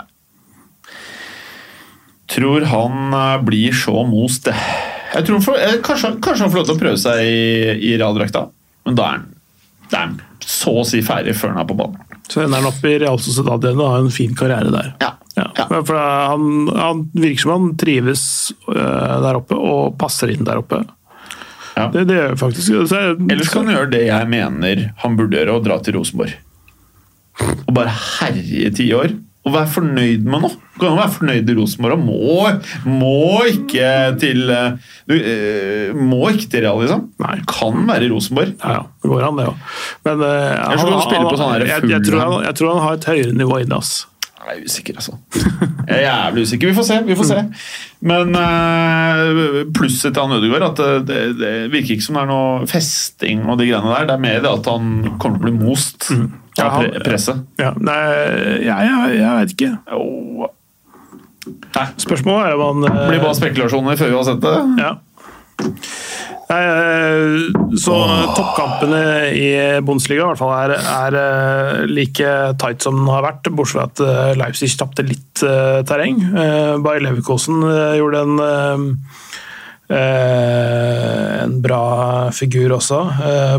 Speaker 1: Tror han eh, blir så most, det. Jeg tror han får, eh, kanskje, kanskje han får lov til å prøve seg i, i Real-drakta, men da er han, da er han så å si ferdig før han er på banen.
Speaker 2: Så ender han opp i Real Sociedad igjen og har en fin karriere der.
Speaker 1: Ja.
Speaker 2: Ja,
Speaker 1: Ja.
Speaker 2: For han, han virker som han trives øh, der oppe og passer inn der oppe.
Speaker 1: Ja.
Speaker 2: Det, det er faktisk. Så er,
Speaker 1: Ellers kan han gjøre det jeg mener han burde gjøre, og dra til Rosenborg. Og bare herje ti år. Og være fornøyd med noe. Du kan jo være fornøyd i Rosenborg og må, må ikke til eh, du, eh, Må ikke til Real, liksom.
Speaker 2: Nei.
Speaker 1: Kan være i Rosenborg.
Speaker 2: ja, ja, det går an, det òg. Men
Speaker 1: uh, han spiller på sånn
Speaker 2: jeg, jeg, tror han, jeg tror han har et høyere nivå inne. ass.
Speaker 1: Jeg er usikker, altså. Jeg er jævlig usikker. Vi får se. vi får se. Men eh, plusset til han Ødegaard at det, det, det virker ikke som det er noe festing og de greiene der. Det er mer det at han kommer til å bli most
Speaker 2: Ja,
Speaker 1: av pre presset.
Speaker 2: Ja, nei, jeg, jeg, jeg vet ikke.
Speaker 1: Oh.
Speaker 2: Spørsmålet er om han øh,
Speaker 1: blir bare spekulasjoner før vi har sett det.
Speaker 2: Ja. Eh, Så toppkampene i Bundesliga i hvert fall er, er eh, like tight som den har vært, bortsett fra at eh, Leipzig tapte litt terreng. Eh, Bayer Leverkosen gjorde en en bra figur også,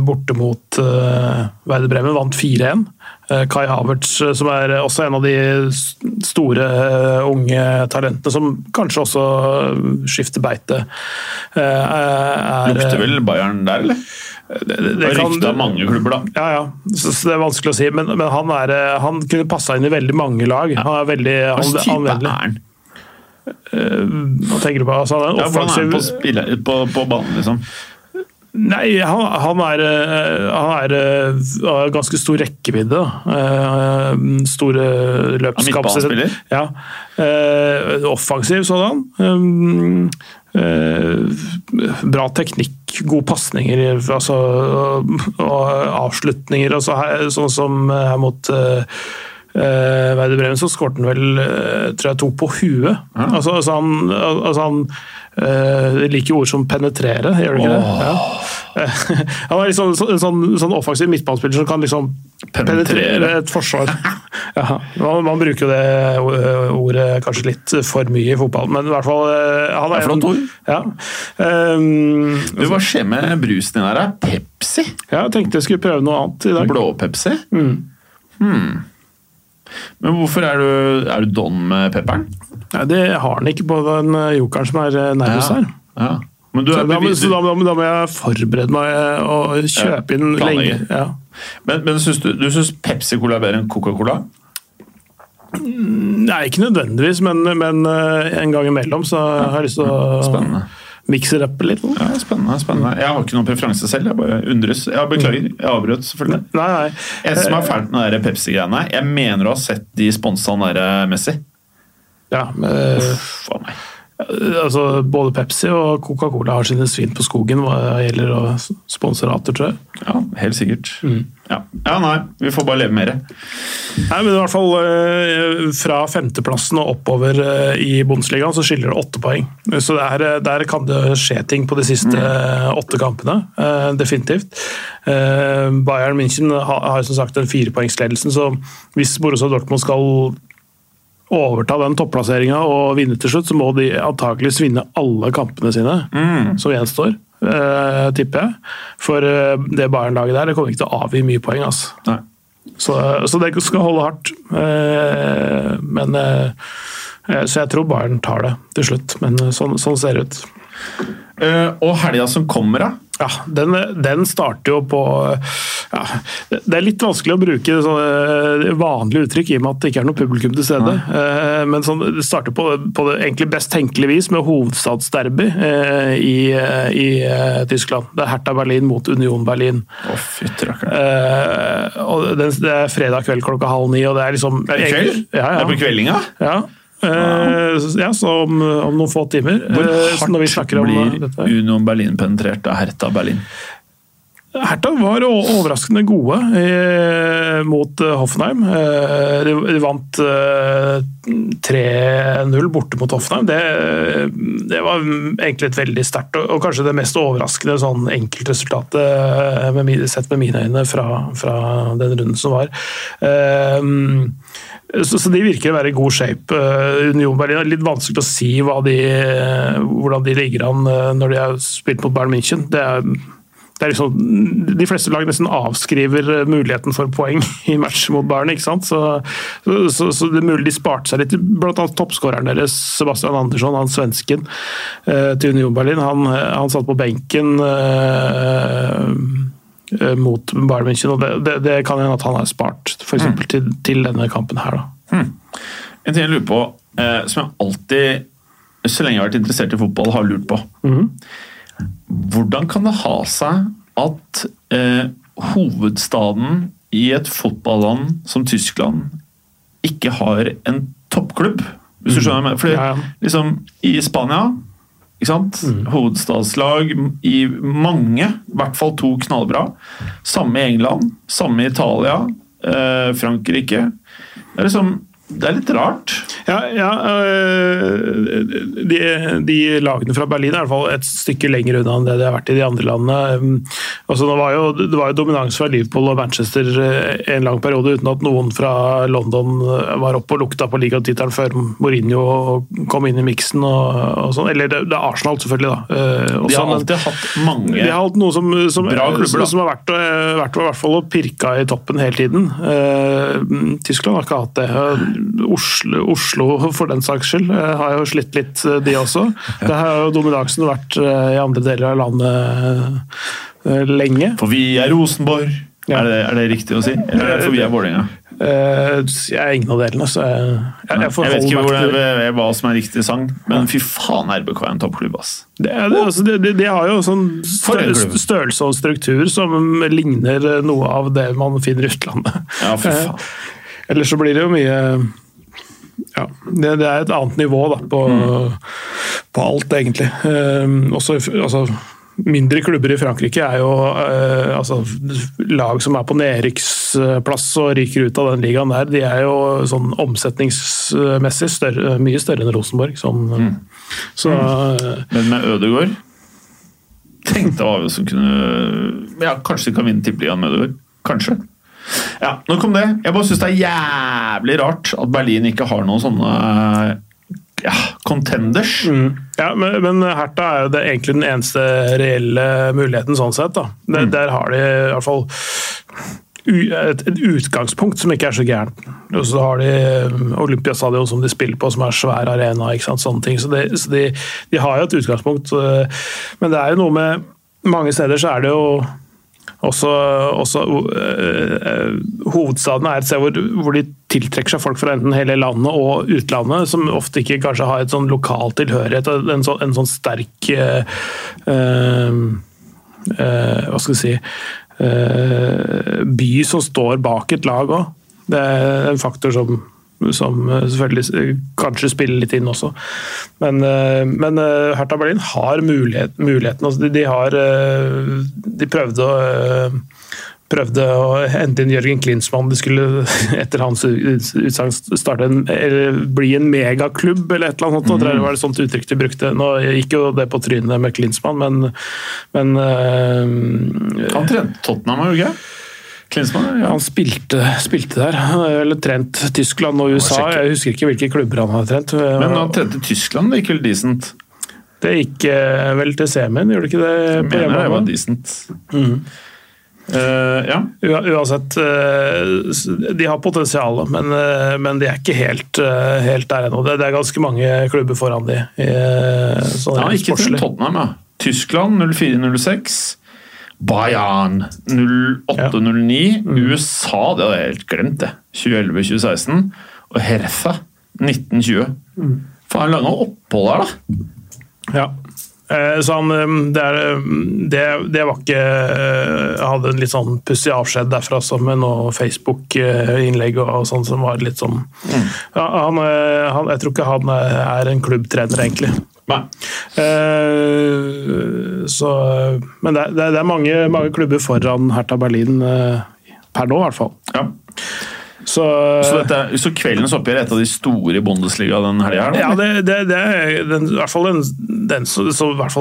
Speaker 2: borte mot Werder Bremen. Vant 4-1. Eh, Kai Havertz, eh, som er også en av de store eh, unge talentene, som kanskje også skifter beite. er,
Speaker 1: Lukter vel Bayern der, eller?
Speaker 2: det, det,
Speaker 1: Det
Speaker 2: kan-
Speaker 1: mange klubber, da.
Speaker 2: ja, ja. Så, så det er vanskelig å si. Men, men han, er, han kunne passa inn i veldig mange lag. Han er veldig
Speaker 1: Hva slags type er han?
Speaker 2: Hva tenker du på? Altså, han er
Speaker 1: Ja, hvordan er han på, spille, på, på banen, liksom?
Speaker 2: Nei, han, han, er, eh, han er eh, har ganske stor rekkevidde. Eh, Store
Speaker 1: løpskapasiteter.
Speaker 2: Ja. Eh, Offensiv sådan. Eh, Bra teknikk, gode pasninger altså, og, avslutninger. Altså, sånn som her mot Veide Werder Bremen, så skåret han vel eh, tror jeg, to på huet. Altså, altså han, altså han eh, like ord som penetrere, gjør det ikke det? Ja. *laughs* Han er liksom en sånn, sånn offensiv midtbanespiller som kan liksom
Speaker 1: Penetrere.
Speaker 2: penetrere et forsvar. *laughs* Ja, man, man bruker jo det ordet kanskje litt for mye i fotball, men i hvert fall eh, han
Speaker 1: Det er flott ord.
Speaker 2: Ja. Um,
Speaker 1: Du, Hva skjer med brusen din her? Pepsi?
Speaker 2: Ja, jeg tenkte jeg skulle prøve noe annet i dag.
Speaker 1: Blå-Pepsi?
Speaker 2: Mm.
Speaker 1: Hmm. Men hvorfor er du, er du don med pepperen?
Speaker 2: Nei, det har han ikke på den eh, jokeren som er eh, nærmest her.
Speaker 1: ja. Men du
Speaker 2: Så da, så da, da må jeg forberede meg og kjøpe inn lenge. Ja.
Speaker 1: Men, men syns du, du syns Pepsi-Cola er bedre enn Coca-Cola?
Speaker 2: Nei, ikke nødvendigvis, men, men eh, en gang imellom så har jeg lyst til å
Speaker 1: Spennende.
Speaker 2: Mikse det opp litt.
Speaker 1: Ja, spennende, spennende. Jeg har ikke noen preferanse selv, jeg bare undres. Jeg beklager, jeg avbrøt selvfølgelig.
Speaker 2: Nei, nei.
Speaker 1: En som er fælt med de Pepsi-greiene, jeg mener du har sett de sponsa han der Messi.
Speaker 2: Ja, men...
Speaker 1: Uff faen meg.
Speaker 2: Altså, både Pepsi og Coca-Cola har sine svin på skogen hva gjelder å sponsorater, tror jeg.
Speaker 1: Ja, helt sikkert. Ja. ja, nei, vi får bare leve med det.
Speaker 2: Nei, men i hvert fall eh, Fra femteplassen og oppover eh, i Bundesligaen så skiller det åtte poeng. Så der, eh, der kan det skje ting på de siste mm. åtte kampene. eh, Definitivt. Eh, Bayern München har, har som sagt den firepoengsledelsen, så hvis Borussia Dortmund skal overta den topplasseringa og vinne til slutt, så må de antakeligvis vinne alle kampene sine som gjenstår. eh, tipper jeg. For eh, det Bayern-laget der det kommer ikke til å avgi mye poeng. altså. Så, så det skal holde hardt. Eh, men eh, Så jeg tror Bayern tar det til slutt, men eh, sånn, sånn ser det ut.
Speaker 1: Eh, og helga som kommer, da?
Speaker 2: Ja, den, den starter jo på ja, Det er litt vanskelig å bruke sånne vanlige uttrykk i og med at det ikke er noe publikum til stede. Ja. Men sånn, det starter på, på det egentlig best tenkelige vis med hovedstadsderby eh, i, i eh, Tyskland. Det er Hertha Berlin mot Union Berlin. Eh, og det, det er fredag kveld klokka halv ni, og det er liksom
Speaker 1: I kveld?
Speaker 2: Ja, ja.
Speaker 1: Det er på kveldinga?
Speaker 2: ja. Eh, ja, så om, om noen få timer.
Speaker 1: Hvor
Speaker 2: hardt når vi om
Speaker 1: blir
Speaker 2: dette.
Speaker 1: Union Berlin penetrert av Hertha Berlin?
Speaker 2: Hertha var overraskende gode eh, mot eh, Hoffenheim. Eh, de, vant eh, 3-0 borte mot Hoffenheim. Det, det var egentlig et veldig sterkt og, kanskje det mest overraskende sånn enkeltresultatet eh, med, sett med mine øyne fra, fra den runden som var. Eh, så, så de virker å være i god shape. Eh, Union Berlin er litt vanskelig å si de, hvordan de ligger an eh, når de har spilt mot Bayern München. Det er liksom, de fleste lag nesten avskriver eh, muligheten for poeng i match mot Bayern. ikke sant? Så, så, så, det er mulig de sparte seg litt. Blant annet toppskåreren deres, Sebastian Andersson, han svensken eh, til Union Berlin, han, han satt på benken eh, eh, mot Bayern München, og det, det, det kan hende at han har spart for eksempel, til, til denne kampen her. da.
Speaker 1: En ting jeg lurer på, eh, som jeg alltid, så lenge jeg har vært interessert i fotball, har lurt på. Hvordan kan det ha seg at eh, hovedstaden i et fotballand som Tyskland ikke har en toppklubb? Hvis du skjønner meg? Fordi,
Speaker 2: Ja, ja.
Speaker 1: liksom, I Spania ikke sant? Hovedstadslag i mange, i hvert fall to knallbra. Samme i England, samme i Italia, eh, Frankrike. Det er, liksom, det er litt rart.
Speaker 2: Ja, ja øh, de, de lagene fra Berlin er i hvert fall et stykke lenger unna enn det de har vært i de andre landene. Um, Altså, det, var jo, det var jo dominans fra Liverpool og Manchester øh, en lang periode uten at noen fra London øh, var oppe og lukta på ligatittelen før Mourinho kom inn i miksen. Og, og sånn. Eller det, det er Arsenal, selvfølgelig. da. øh,
Speaker 1: De har alltid hatt mange
Speaker 2: de har hatt noe som, som,
Speaker 1: Bra klubber, da.
Speaker 2: som har vært, vært, vært i og pirka i toppen hele tiden. Tyskland har ikke hatt det. Oslo, Oslo for den saks skyld, har jo slitt litt, eh, de også. Det har jo dominansen vært eh, i andre deler av landet eh, lenge.
Speaker 1: For vi er Rosenborg.
Speaker 2: Ja.
Speaker 1: Er, det, er det riktig å si? Eller er det for vi er Vålerenga?
Speaker 2: Jeg er ingen av delene, så jeg, jeg, jeg
Speaker 1: Jeg vet ikke det, hva som er riktig sang, men fy faen, RBK er en toppklubb, ass.
Speaker 2: Det, det, altså, de, det, de har jo sånn størrelse og struktur som ligner noe av det man finner i utlandet.
Speaker 1: Ja, fy faen.
Speaker 2: Ellers så blir det jo mye ja, det, det er et annet nivå da, på, på alt, egentlig. Eh, også, altså, mindre klubber i Frankrike er jo eh, altså, lag som er på nedrykksplass og ryker ut av den ligaen der. De er jo sånn omsetningsmessig større, mye større enn Rosenborg. Sånn, Så eh,
Speaker 1: Men med Ødegaard Tenkte hva som kunne Ja, kanskje de kan vinne tippeligaen med Ødegaard. Kanskje. Ja, nok om det. Jeg bare syns det er jævlig rart at Berlin ikke har noen sånne ja, contenders.
Speaker 2: Ja, men, men Hertha er jo det, egentlig den eneste reelle muligheten sånn sett. Da.
Speaker 1: Mm.
Speaker 2: Der, der har de i hvert fall et, et utgangspunkt som ikke er så gærent. Og så har de um, Olympiastadion som de spiller på, som er svær arena. ikke sant, sånne ting. Så, det, så de, de har jo et utgangspunkt. eh, Men det er jo noe med Mange steder så er det jo også, også øh, øh, Hovedstaden er et sted hvor, hvor de tiltrekker seg folk fra enten hele landet og utlandet, som ofte ikke kanskje har et sånn lokal tilhørighet, en sånn, en sånn sterk eh, eh, eh, Hva skal vi si eh, By som står bak et lag òg. Det er en faktor som som selvfølgelig kanskje spiller litt inn også. Men, men Hertha Berlin har mulighet, muligheten. Altså de, de, har De prøvde å prøvde å hente inn Jørgen Klinsmann. De skulle *laughs* etter hans utsagn bli en megaklubb eller et eller annet. Mm. Det var et sånt uttrykk de brukte. Nå gikk jo det på trynet med Klinsmann, men, men
Speaker 1: Han trente Tottenham, gjorde ikke Klinsmann?
Speaker 2: Ja. Han spilte, spilte der. Eller trent Tyskland og USA. Jeg husker ikke hvilke klubber han har trent.
Speaker 1: Men han trente Tyskland, det gikk vel decent?
Speaker 2: Det gikk eh, vel til semien, gjorde det ikke det?
Speaker 1: Jeg mener det var decent. Mm. Uh, ja.
Speaker 2: Uansett, uh, de har potensial, men, men, de er ikke helt, helt der ennå. Det, det, er ganske mange klubber foran de.
Speaker 1: Sånn ja, ikke til Tottenham, ja. Tyskland 04-06. Bayern 08-09. Ja. USA, det hadde jeg helt glemt, det. 2011-2016. Og Hertha 1920. Mm. Faen, lange opphold her, da.
Speaker 2: Ja. Eh, så han, eh, det, er, eh, det, det, var ikke Jeg hadde en litt sånn pussig avskjed derfra også, med noe Facebook-innlegg og sånn som var litt sånn mm. ja, han, han, Jeg tror ikke han er en klubbtrener, egentlig. Nei. Så, men det, det er mange, mange, klubber foran Hertha Berlin per nå, i hvert fall.
Speaker 1: Ja. Så, så, dette, så, kveldens oppgjør er et av de store i Bundesliga den helga?
Speaker 2: Ja, det, det, det, er den, i hvert fall den, den som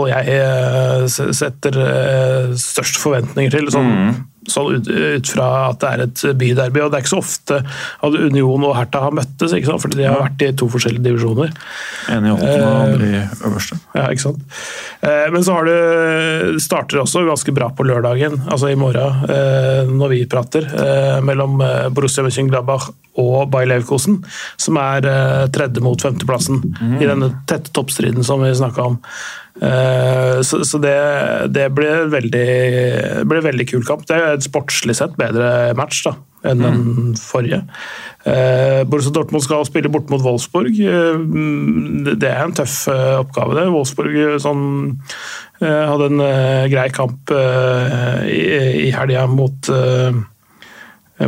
Speaker 2: jeg eh, setter eh, størst forventninger til. Sånn, mm sånn ut, ut, fra at det er et byderby. og Det er ikke så ofte at Union og Hertha har møttes, ikke sant? fordi de har vært i to forskjellige divisjoner.
Speaker 1: En i åttende og andre i øverste.
Speaker 2: Ja, ikke sant. Eh, men så har det starter også ganske bra på lørdagen, altså i morgen, eh, når vi prater, eh, mellom Borussia Mönchengladbach og Bayer Leverkosen, som er tredje mot femteplassen mm. i denne tette toppstriden som vi snakka om. Eh, så, så det, det ble veldig, ble veldig kul kamp. Det er et sportslig sett bedre match da, enn den mm. forrige. Eh, Borussia Dortmund skal spille bort mot Wolfsburg. Eh, det er en tøff oppgave, det. Wolfsburg sånn, hadde en grei kamp i, i helga mot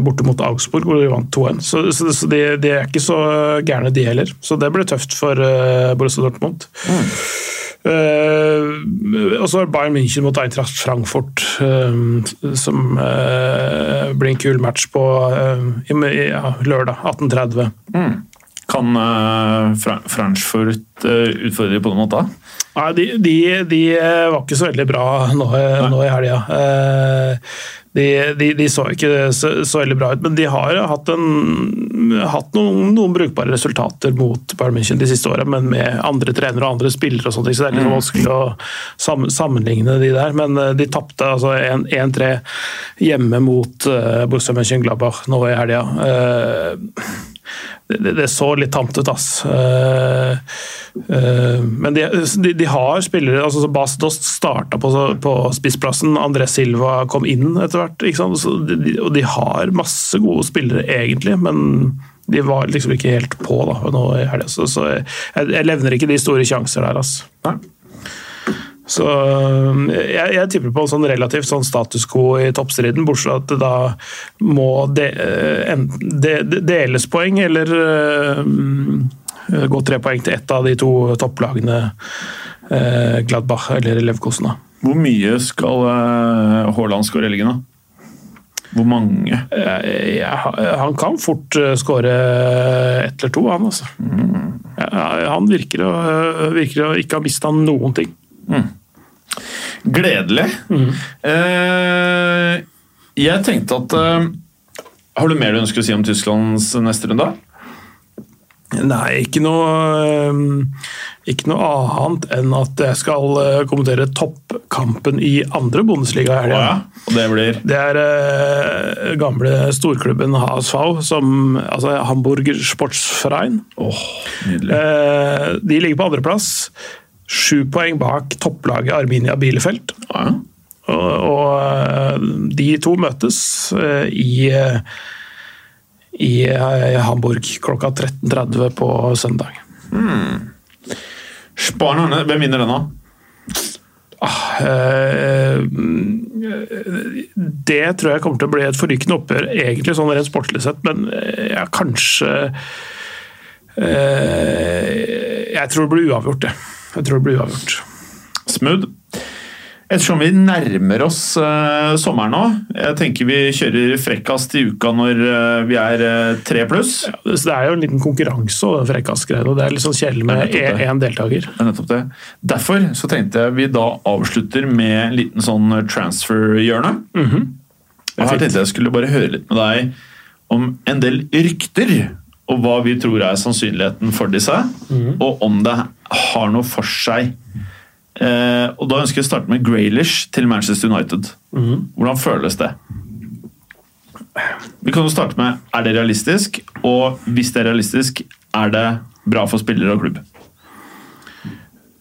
Speaker 2: borte mot Augsburg, hvor de vant 2-1. Så, så, så de, de, er ikke så gærne, de heller. Så det ble tøft for Borussia Dortmund. Mm. Uh, og så er Bayern München mot Eintracht Frankfurt, uh, som uh, blir en kul match på i, ja, lørdag 18.30. Mm.
Speaker 1: Kan Frankfurt utfordre på noen måte?
Speaker 2: Nei, de, de, de, var ikke så veldig bra nå, nå i helga. De, de, de, så ikke så, så, veldig bra ut, men de har hatt, en, hatt noen, noen, brukbare resultater mot Bayern München de siste åra, men med andre trenere og andre spillere, og sånt, så det er litt mm. vanskelig å sammenligne de der. Men eh, de tapte altså 1-3 hjemme mot uh, Borussia Mönchengladbach nå i helga. Uh, det, det, så litt tamt ut, ass. Uh, uh, men de, de, de, har spillere altså Bas Dost starta på, på, spissplassen, André Silva kom inn etter hvert. De, og de har masse gode spillere, egentlig, men de var liksom ikke helt på da, nå i helga. Så, så jeg, jeg, levner ikke de store sjanser der, ass. Nei. Så jeg, jeg, tipper på en sånn relativt sånn status quo i toppstriden, bortsett fra at det da må de, de, de, deles poeng, eller uh, gå tre poeng til ett av de to topplagene, uh, Gladbach eller Levkosna.
Speaker 1: Hvor mye skal uh, Haaland skåre i helgen, da? Hvor mange?
Speaker 2: Ja, han kan fort skåre ett eller to, han altså. Mm. Ja, han virker å, virker å ikke ha mista noen ting. Mm.
Speaker 1: Gledelig. Mm. Eh, jeg tenkte at eh, Har du mer du ønsker å si om Tysklands neste runde?
Speaker 2: Nei, ikke noe, eh, ikke noe annet enn at jeg skal eh, kommentere toppkampen i andre Bundesliga i
Speaker 1: Ja, og det blir?
Speaker 2: Det er uh, gamle storklubben HSV, som, altså Hamburger Sportsverein.
Speaker 1: Oh, nydelig.
Speaker 2: Uh, de ligger på andreplass. Sju poeng bak topplaget Arminia Bielefeld. Ja. Og, og, eh, de to møtes eh, i, eh, i Hamburg klokka 13.30 på søndag.
Speaker 1: Hmm. Arne, hvem vinner den, da?
Speaker 2: Eh, Det tror jeg kommer til å bli et forrykende oppgjør, egentlig sånn rent sportslig sett, men ja, kanskje eh, Jeg tror det blir uavgjort, det. Jeg tror det blir uavgjort.
Speaker 1: Smooth. Ettersom vi nærmer oss uh, sommeren nå, jeg tenker vi kjører frekkast i uka når uh, vi er eh, tre pluss.
Speaker 2: Så det er jo en liten konkurranse og frekkast-greiene, og det er litt sånn kjedelig med én deltaker.
Speaker 1: Det er nettopp det. Derfor så tenkte jeg vi da avslutter med en liten sånn transfer-hjørne. Og her tenkte jeg skulle bare høre litt med deg om en del rykter, og hva vi tror er sannsynligheten for disse, og om det har noe for seg. Eh, og Da ønsker jeg å starte med Graylish til Manchester United. Hvordan føles det? Vi kan jo starte med er det realistisk, og hvis det er realistisk, er det bra for spillere og klubb?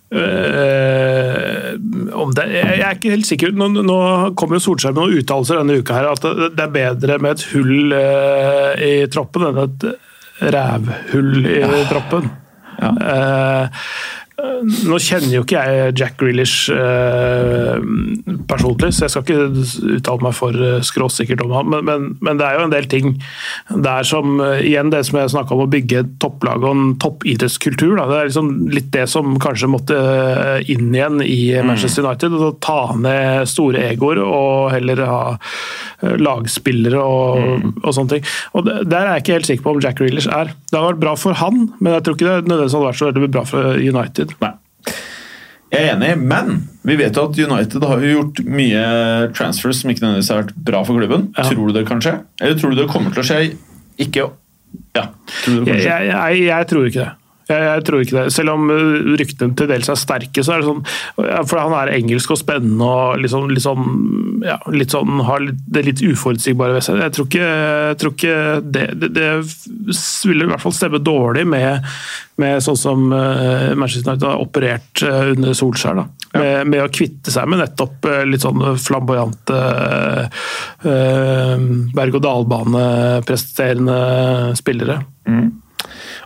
Speaker 2: Uh, om det, jeg er ikke helt sikker. Nå, nå kommer jo Solskjær med noen uttalelser denne uka her, at det er bedre med et hull uh, i troppen enn et rævhull i troppen.
Speaker 1: Ja.
Speaker 2: Nå kjenner jo ikke jeg Jack Grealish eh, personlig, så jeg skal ikke uttale meg for eh, skråsikkert om ham, men, men, men det er jo en del ting der som eh, Igjen det som jeg snakka om å bygge et topplag og en toppidrettskultur. Da. Det er liksom litt det som kanskje måtte eh, inn igjen i Manchester United. Å ta ned store egoer og heller ha lagspillere og, og sånne ting. Og Der er jeg ikke helt sikker på om Jack Grealish er. Det har vært bra for han, men jeg tror ikke det nødvendigvis hadde vært så veldig bra for United.
Speaker 1: Nei. Jeg er enig, men vi vet jo at United har gjort mye transfers som ikke nødvendigvis har vært bra for klubben.
Speaker 2: Ja.
Speaker 1: Tror du det kan skje? Eller tror du det kommer til å skje? Ikke Ja.
Speaker 2: Jeg, jeg, jeg tror ikke det. Jeg, jeg tror ikke det. Selv om uh, ryktene til dels er sterke, så er det sånn ja, For han er engelsk og spennende og liksom, sånn, ja, litt sånn har det litt uforutsigbare ved seg. Jeg tror ikke, jeg tror ikke det, det, det ville i hvert fall stemme dårlig med, med sånn som uh, Manchester United har operert uh, under Solskjær. Da. Med, med å kvitte seg med nettopp litt sånn flamboyante berg-og-dal-bane-presterende spillere.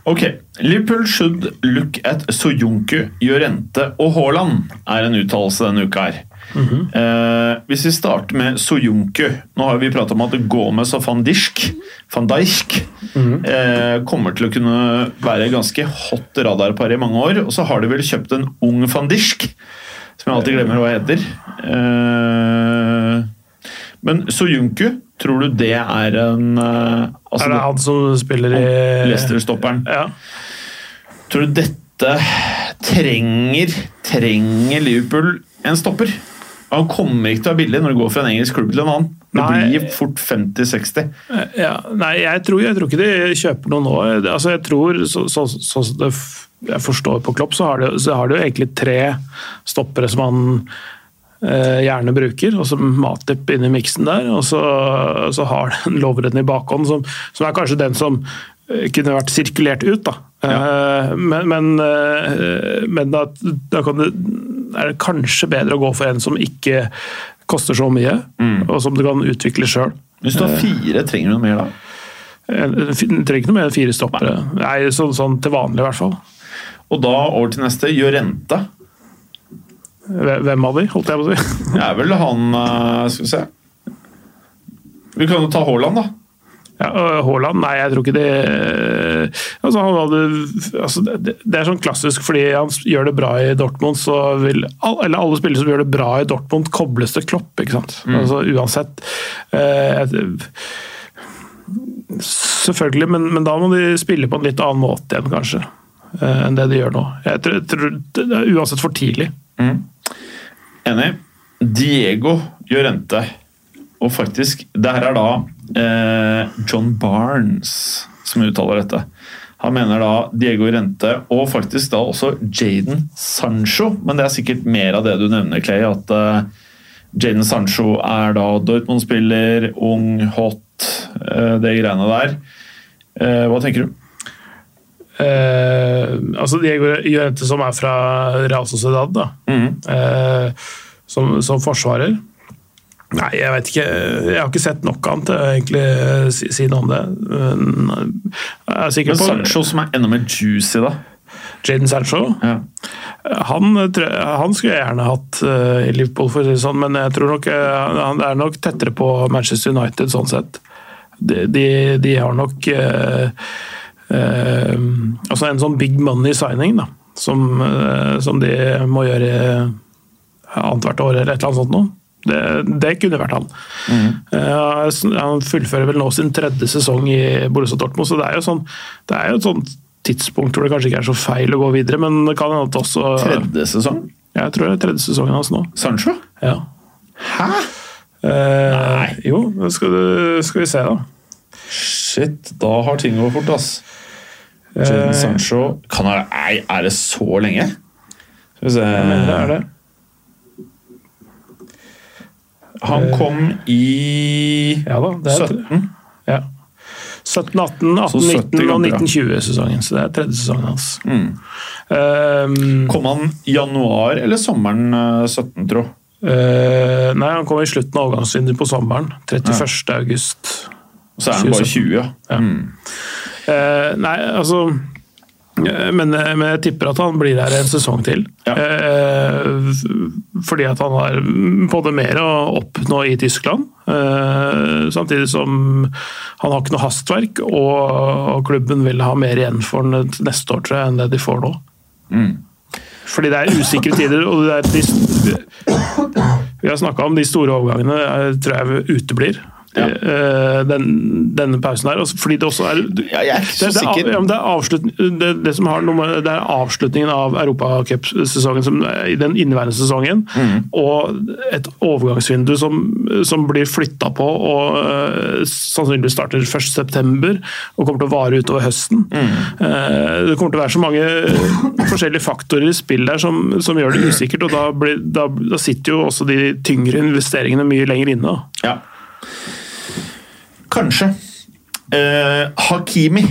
Speaker 1: Ok, Liverpool should look at Soyuncu, Jorente og Haaland, er en uttalelse denne uka her. eh, hvis vi starter med Soyuncu Nå har vi pratet om at Gomez og van Dijk, van Dijk eh, kommer til å kunne være ganske hot radarpar i mange år. Og så har de vel kjøpt en ung van Dijk, som jeg alltid glemmer hva heter. Eh, men Soyunku, tror du det er en eh, altså,
Speaker 2: Er det han som spiller i
Speaker 1: Leicester-stopperen.
Speaker 2: Ja.
Speaker 1: Tror du dette trenger Trenger Liverpool en stopper? Han kommer ikke til å være billig når du går fra en engelsk klubb til en annen. Det
Speaker 2: Nei.
Speaker 1: blir fort 50-60.
Speaker 2: Ja, nei, jeg tror, jeg tror ikke de kjøper noe nå. Altså, jeg tror, så, så, så, det jeg forstår på Klopp, så har de, så har de jo egentlig tre stoppere som han eh, gjerne bruker, og så Matip inn i miksen der. Og så, så har *laughs* den en Lovren i bakhånd, som, som er kanskje den som eh, kunne vært sirkulert ut. da. Ja. men men, eh, men da, da kan det, er det kanskje bedre å gå for en som ikke koster så mye, og som du kan utvikle sjøl.
Speaker 1: Hvis du har fire, trenger du noe mer da?
Speaker 2: Du trenger ikke noe mer enn fire stoppere. Nei, sånn, sånn til vanlig, i hvert fall.
Speaker 1: Og da over til neste. Gjør
Speaker 2: Hve- Hvem av de, holdt jeg på å si. *laughs*
Speaker 1: Det er vel han eh, Skal vi se. Vi kan jo ta Haaland, da.
Speaker 2: Ja, Haaland, nei, jeg tror ikke det altså, han hadde, altså, det, er sånn klassisk, fordi han gjør det bra i Dortmund, så vil eller alle spillere som gjør det bra i Dortmund, kobles til Klopp. ikke sant? Altså, uansett. Eh, selvfølgelig, men, men da må de spille på en litt annen måte igjen, kanskje. eh, enn det de gjør nå. Jeg tror, tror det er uansett for tidlig.
Speaker 1: Enig. Diego Llorente. Og faktisk, det her er da eh, John Barnes som uttaler dette. Han mener da Diego Rente og faktisk da også Jaden Sancho. Men det er sikkert mer av det du nevner, Clay. At uh, Jaden Sancho er da Dortmund-spiller, ung, hot, uh, det greiene der. Uh, hva tenker du?
Speaker 2: Eh, altså Diego Llorente som er fra Real Sociedad, da.
Speaker 1: Mm.
Speaker 2: Eh, som, som forsvarer. Nei, jeg vet ikke. Jeg har ikke sett nok annet til å egentlig si, si noe om det. Men Jeg er sikker
Speaker 1: Men
Speaker 2: på
Speaker 1: Sancho som er enda mer juicy, da.
Speaker 2: Jaden Sancho.
Speaker 1: Ja.
Speaker 2: Han, han skulle jeg gjerne hatt eh, i Liverpool, for å si det sånn, men jeg tror nok eh, han er nok tettere på Manchester United sånn sett. De, de, de har nok eh, eh, Altså en sånn big money signing, da. Som, eh, som de må gjøre annethvert år eller et eller annet sånt noe. Det, det kunne vært han. Eh, han fullfører vel nå sin tredje sesong i Borussia Dortmund, så det er jo sånn, det er jo et sånt tidspunkt hvor det kanskje ikke er så feil å gå videre, men det kan hende også
Speaker 1: Tredje sesong?
Speaker 2: Jeg tror det er tredje sesongen hans nå.
Speaker 1: Sancho?
Speaker 2: Ja.
Speaker 1: Hæ?
Speaker 2: Uh,
Speaker 1: Nei.
Speaker 2: Jo, skal, du- skal vi se, da.
Speaker 1: Shit, da har ting gått fort, ass. Jadon Sancho kan ha, Nei, er det så lenge? Skal vi se
Speaker 2: det er det.
Speaker 1: Han kom i
Speaker 2: Ja da, det er
Speaker 1: 17.
Speaker 2: Ja. 17, 18, 18, 19 og
Speaker 1: kamper, ja.
Speaker 2: 1920-sesongen. Så det er tredje sesongen hans.
Speaker 1: Mm.
Speaker 2: Um,
Speaker 1: Kom han januar eller sommeren eh, 17, tro?
Speaker 2: Uh, nei, han kom i slutten av overgangsvinduet på sommeren. 31. august.
Speaker 1: Så er han bare 20, ja.
Speaker 2: Ja.
Speaker 1: Mm.
Speaker 2: Eh, nei, altså eh, men, men jeg tipper at han blir her en sesong til.
Speaker 1: Ja.
Speaker 2: Eh, fordi at han har både mer å oppnå i Tyskland, eh, samtidig som han har ikke noe hastverk, og, og klubben vil ha mer igjen for ham neste år, tror jeg, enn det de får nå.
Speaker 1: Mm.
Speaker 2: Fordi det er usikre tider, og det er de, vi har snakka om de store overgangene, eh, tror jeg uteblir.
Speaker 1: Ja.
Speaker 2: Eh, Den, denne pausen her. Fordi det også er
Speaker 1: Ja, jeg er ikke så
Speaker 2: det, det, er, det, er avslut, det, det, som har noe det er avslutningen av europacupsesongen, som- i den inneværende sesongen,
Speaker 1: Mm.
Speaker 2: og et overgangsvindu som, som blir flytta på og uh, sannsynligvis starter 1.9. og kommer til å vare utover høsten.
Speaker 1: Mm.
Speaker 2: Uh, det kommer til å være så mange forskjellige faktorer i spill der som, som gjør det usikkert, og da, blir, da, da sitter jo også de tyngre investeringene mye lenger inne. da.
Speaker 1: Ja. Kanskje. Eh, Hakimi.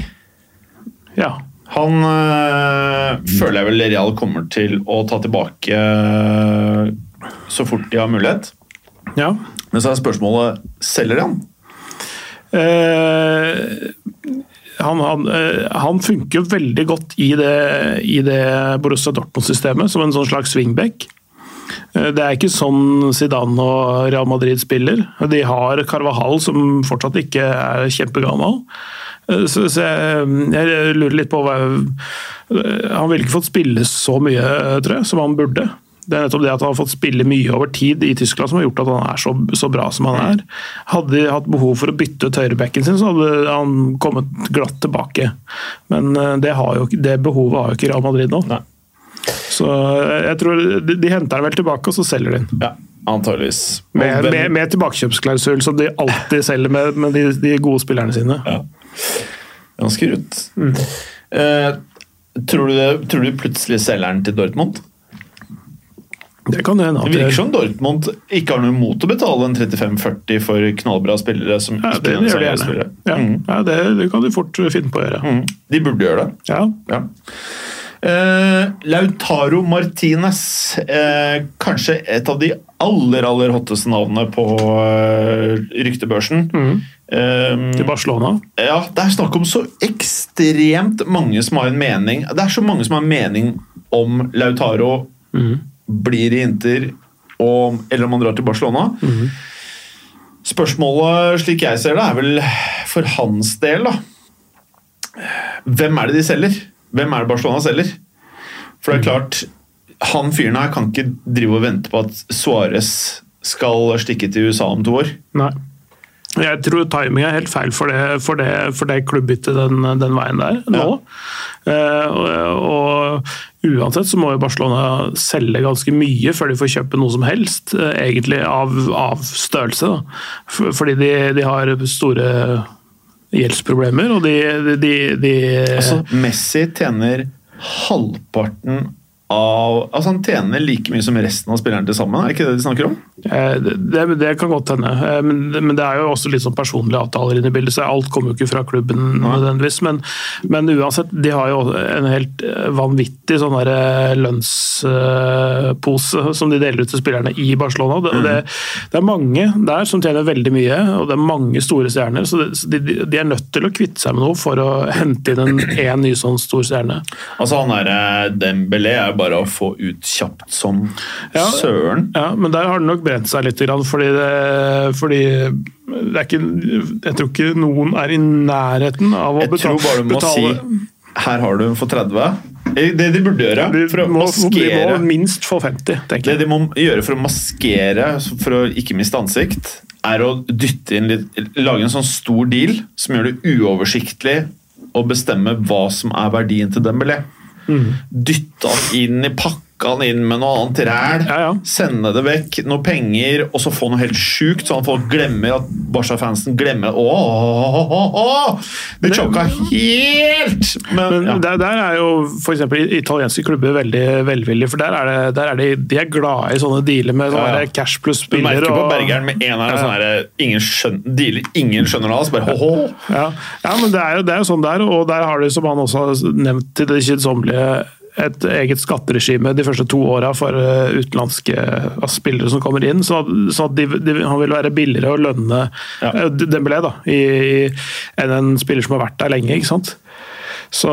Speaker 2: Ja.
Speaker 1: Han eh, føler jeg vel Real kommer til å ta tilbake eh, så fort de har mulighet.
Speaker 2: ja.
Speaker 1: Men så er spørsmålet selger de han.
Speaker 2: Eh, han, han, eh, han funker jo veldig godt i det, i det Borussia Dortmund-systemet, som en sånn slags swingback. Eh, Det er ikke sånn Zidane og Real Madrid spiller. De har Carvajal, som fortsatt ikke er kjempegammel. Eh, Så, så jeg, jeg lurer litt på hva Han ville ikke fått spille så mye, tror jeg, som han burde. Det er nettopp det at han har fått spille mye over tid i Tyskland som har gjort at han er så, så bra som han er. Hadde de hatt behov for å bytte ut høyrebacken sin, så hadde han kommet glatt tilbake. Men eh, det, jo, det behovet har jo ikke Real Madrid nå.
Speaker 1: Nei.
Speaker 2: Så jeg tror de, de henter den vel tilbake, og så selger de den.
Speaker 1: Ja, antageligvis.
Speaker 2: Med, med, med tilbakekjøpsklausul, som de alltid selger med, med de, de gode spillerne sine.
Speaker 1: Ja. Ganske rundt.
Speaker 2: Mm.
Speaker 1: Eh, tror, du det, tror du plutselig selger den til Dortmund?
Speaker 2: Det kan hende.
Speaker 1: Det virker som Dortmund ikke har noe imot å betale en 35-40 for knallbra spillere som
Speaker 2: ja,
Speaker 1: ikke
Speaker 2: det gjør de. Ja,
Speaker 1: Mm.
Speaker 2: ja, det, det kan de fort finne på å gjøre.
Speaker 1: Mm. De burde gjøre det.
Speaker 2: Ja.
Speaker 1: Ja. Eh, Lautaro Martinez, eh, kanskje et av de aller aller hotteste navnene på eh, ryktebørsen. Eh,
Speaker 2: Til Barcelona.
Speaker 1: ja, Det er snakk om så ekstremt mange som har en mening Det er så mange som har en mening om Lautaro blir i Inter, og, eller om han drar til Barcelona. Spørsmålet, slik jeg ser det, er vel for hans del, da Hvem er det de selger? Hvem er det Barcelona selger? For det er klart, han fyren her kan ikke drive og vente på at Suárez skal stikke til USA om to år.
Speaker 2: Nei. Jeg tror timing er helt feil for det, for det, for det klubbbyttet den, den veien der nå. Eh, og, og uansett så må jo Barcelona selge ganske mye før de får kjøpe noe som helst, eh, egentlig av, av størrelse. Da. Fordi de, de har store gjeldsproblemer, og de, de, de,
Speaker 1: Altså, Messi tjener halvparten av Altså Han tjener like mye som resten av spillerne til sammen, er det ikke det de snakker om?
Speaker 2: Eh, Det, det kan godt hende, Eh, men, men det er jo også litt sånn personlige avtaler inne i bildet, så alt kommer jo ikke fra klubben nødvendigvis. Men, men uansett, de har jo en helt eh, vanvittig sånn der lønnspose som de deler ut til spillerne i Barcelona. Det, og det, det er mange der som tjener veldig mye, og det er mange store stjerner. Så, det, så de, de er nødt til å kvitte seg med noe for å hente inn en, en ny sånn stor stjerne.
Speaker 1: Altså Han er Dembélé er bare å få ut kjapt som
Speaker 2: Ja.
Speaker 1: søren.
Speaker 2: Ja, men der har det nok brent seg litt, fordi, det, fordi det ikke, jeg tror ikke noen er i nærheten av å
Speaker 1: Jeg
Speaker 2: betale,
Speaker 1: tror bare du må
Speaker 2: betale
Speaker 1: si her har du for 30. Det de burde gjøre for å
Speaker 2: må, de må minst få 50, tenker jeg.
Speaker 1: Det de må gjøre for å maskere, for å ikke miste ansikt, er å dytte inn litt Lage en sånn stor deal som gjør det uoversiktlig å bestemme hva som er verdien til Dembélé.
Speaker 2: Mm.
Speaker 1: Dytte inn i pakka han inn med noe annet ræl,
Speaker 2: Ja, ja.
Speaker 1: sende det vekk, noe penger, og så få noe helt sjukt, så han folk glemmer at Barca-fansen glemmer Ååååå! Det choka helt! Men,
Speaker 2: Men der, der er jo f.eks. italienske klubber veldig velvillige, for der er, det, der er de, de er glade i sånne dealer med sånne
Speaker 1: Ja,
Speaker 2: cash pluss
Speaker 1: Du merker på
Speaker 2: og-
Speaker 1: Bergeren med en her, sånn her ingen, skjøn, dealer, ingen skjønner det, altså bare.
Speaker 2: Ja, ja men det er, jo, det er jo sånn der, og der har de, som han også har nevnt til det kjedsommelige, et eget skatteregime de første to åra for eh, utenlandske altså, spillere som kommer inn. Så, så de, de, han vil være billigere å lønne
Speaker 1: Ja.
Speaker 2: ja. Dembélé da, enn en spiller som har vært der lenge. ikke sant? Så,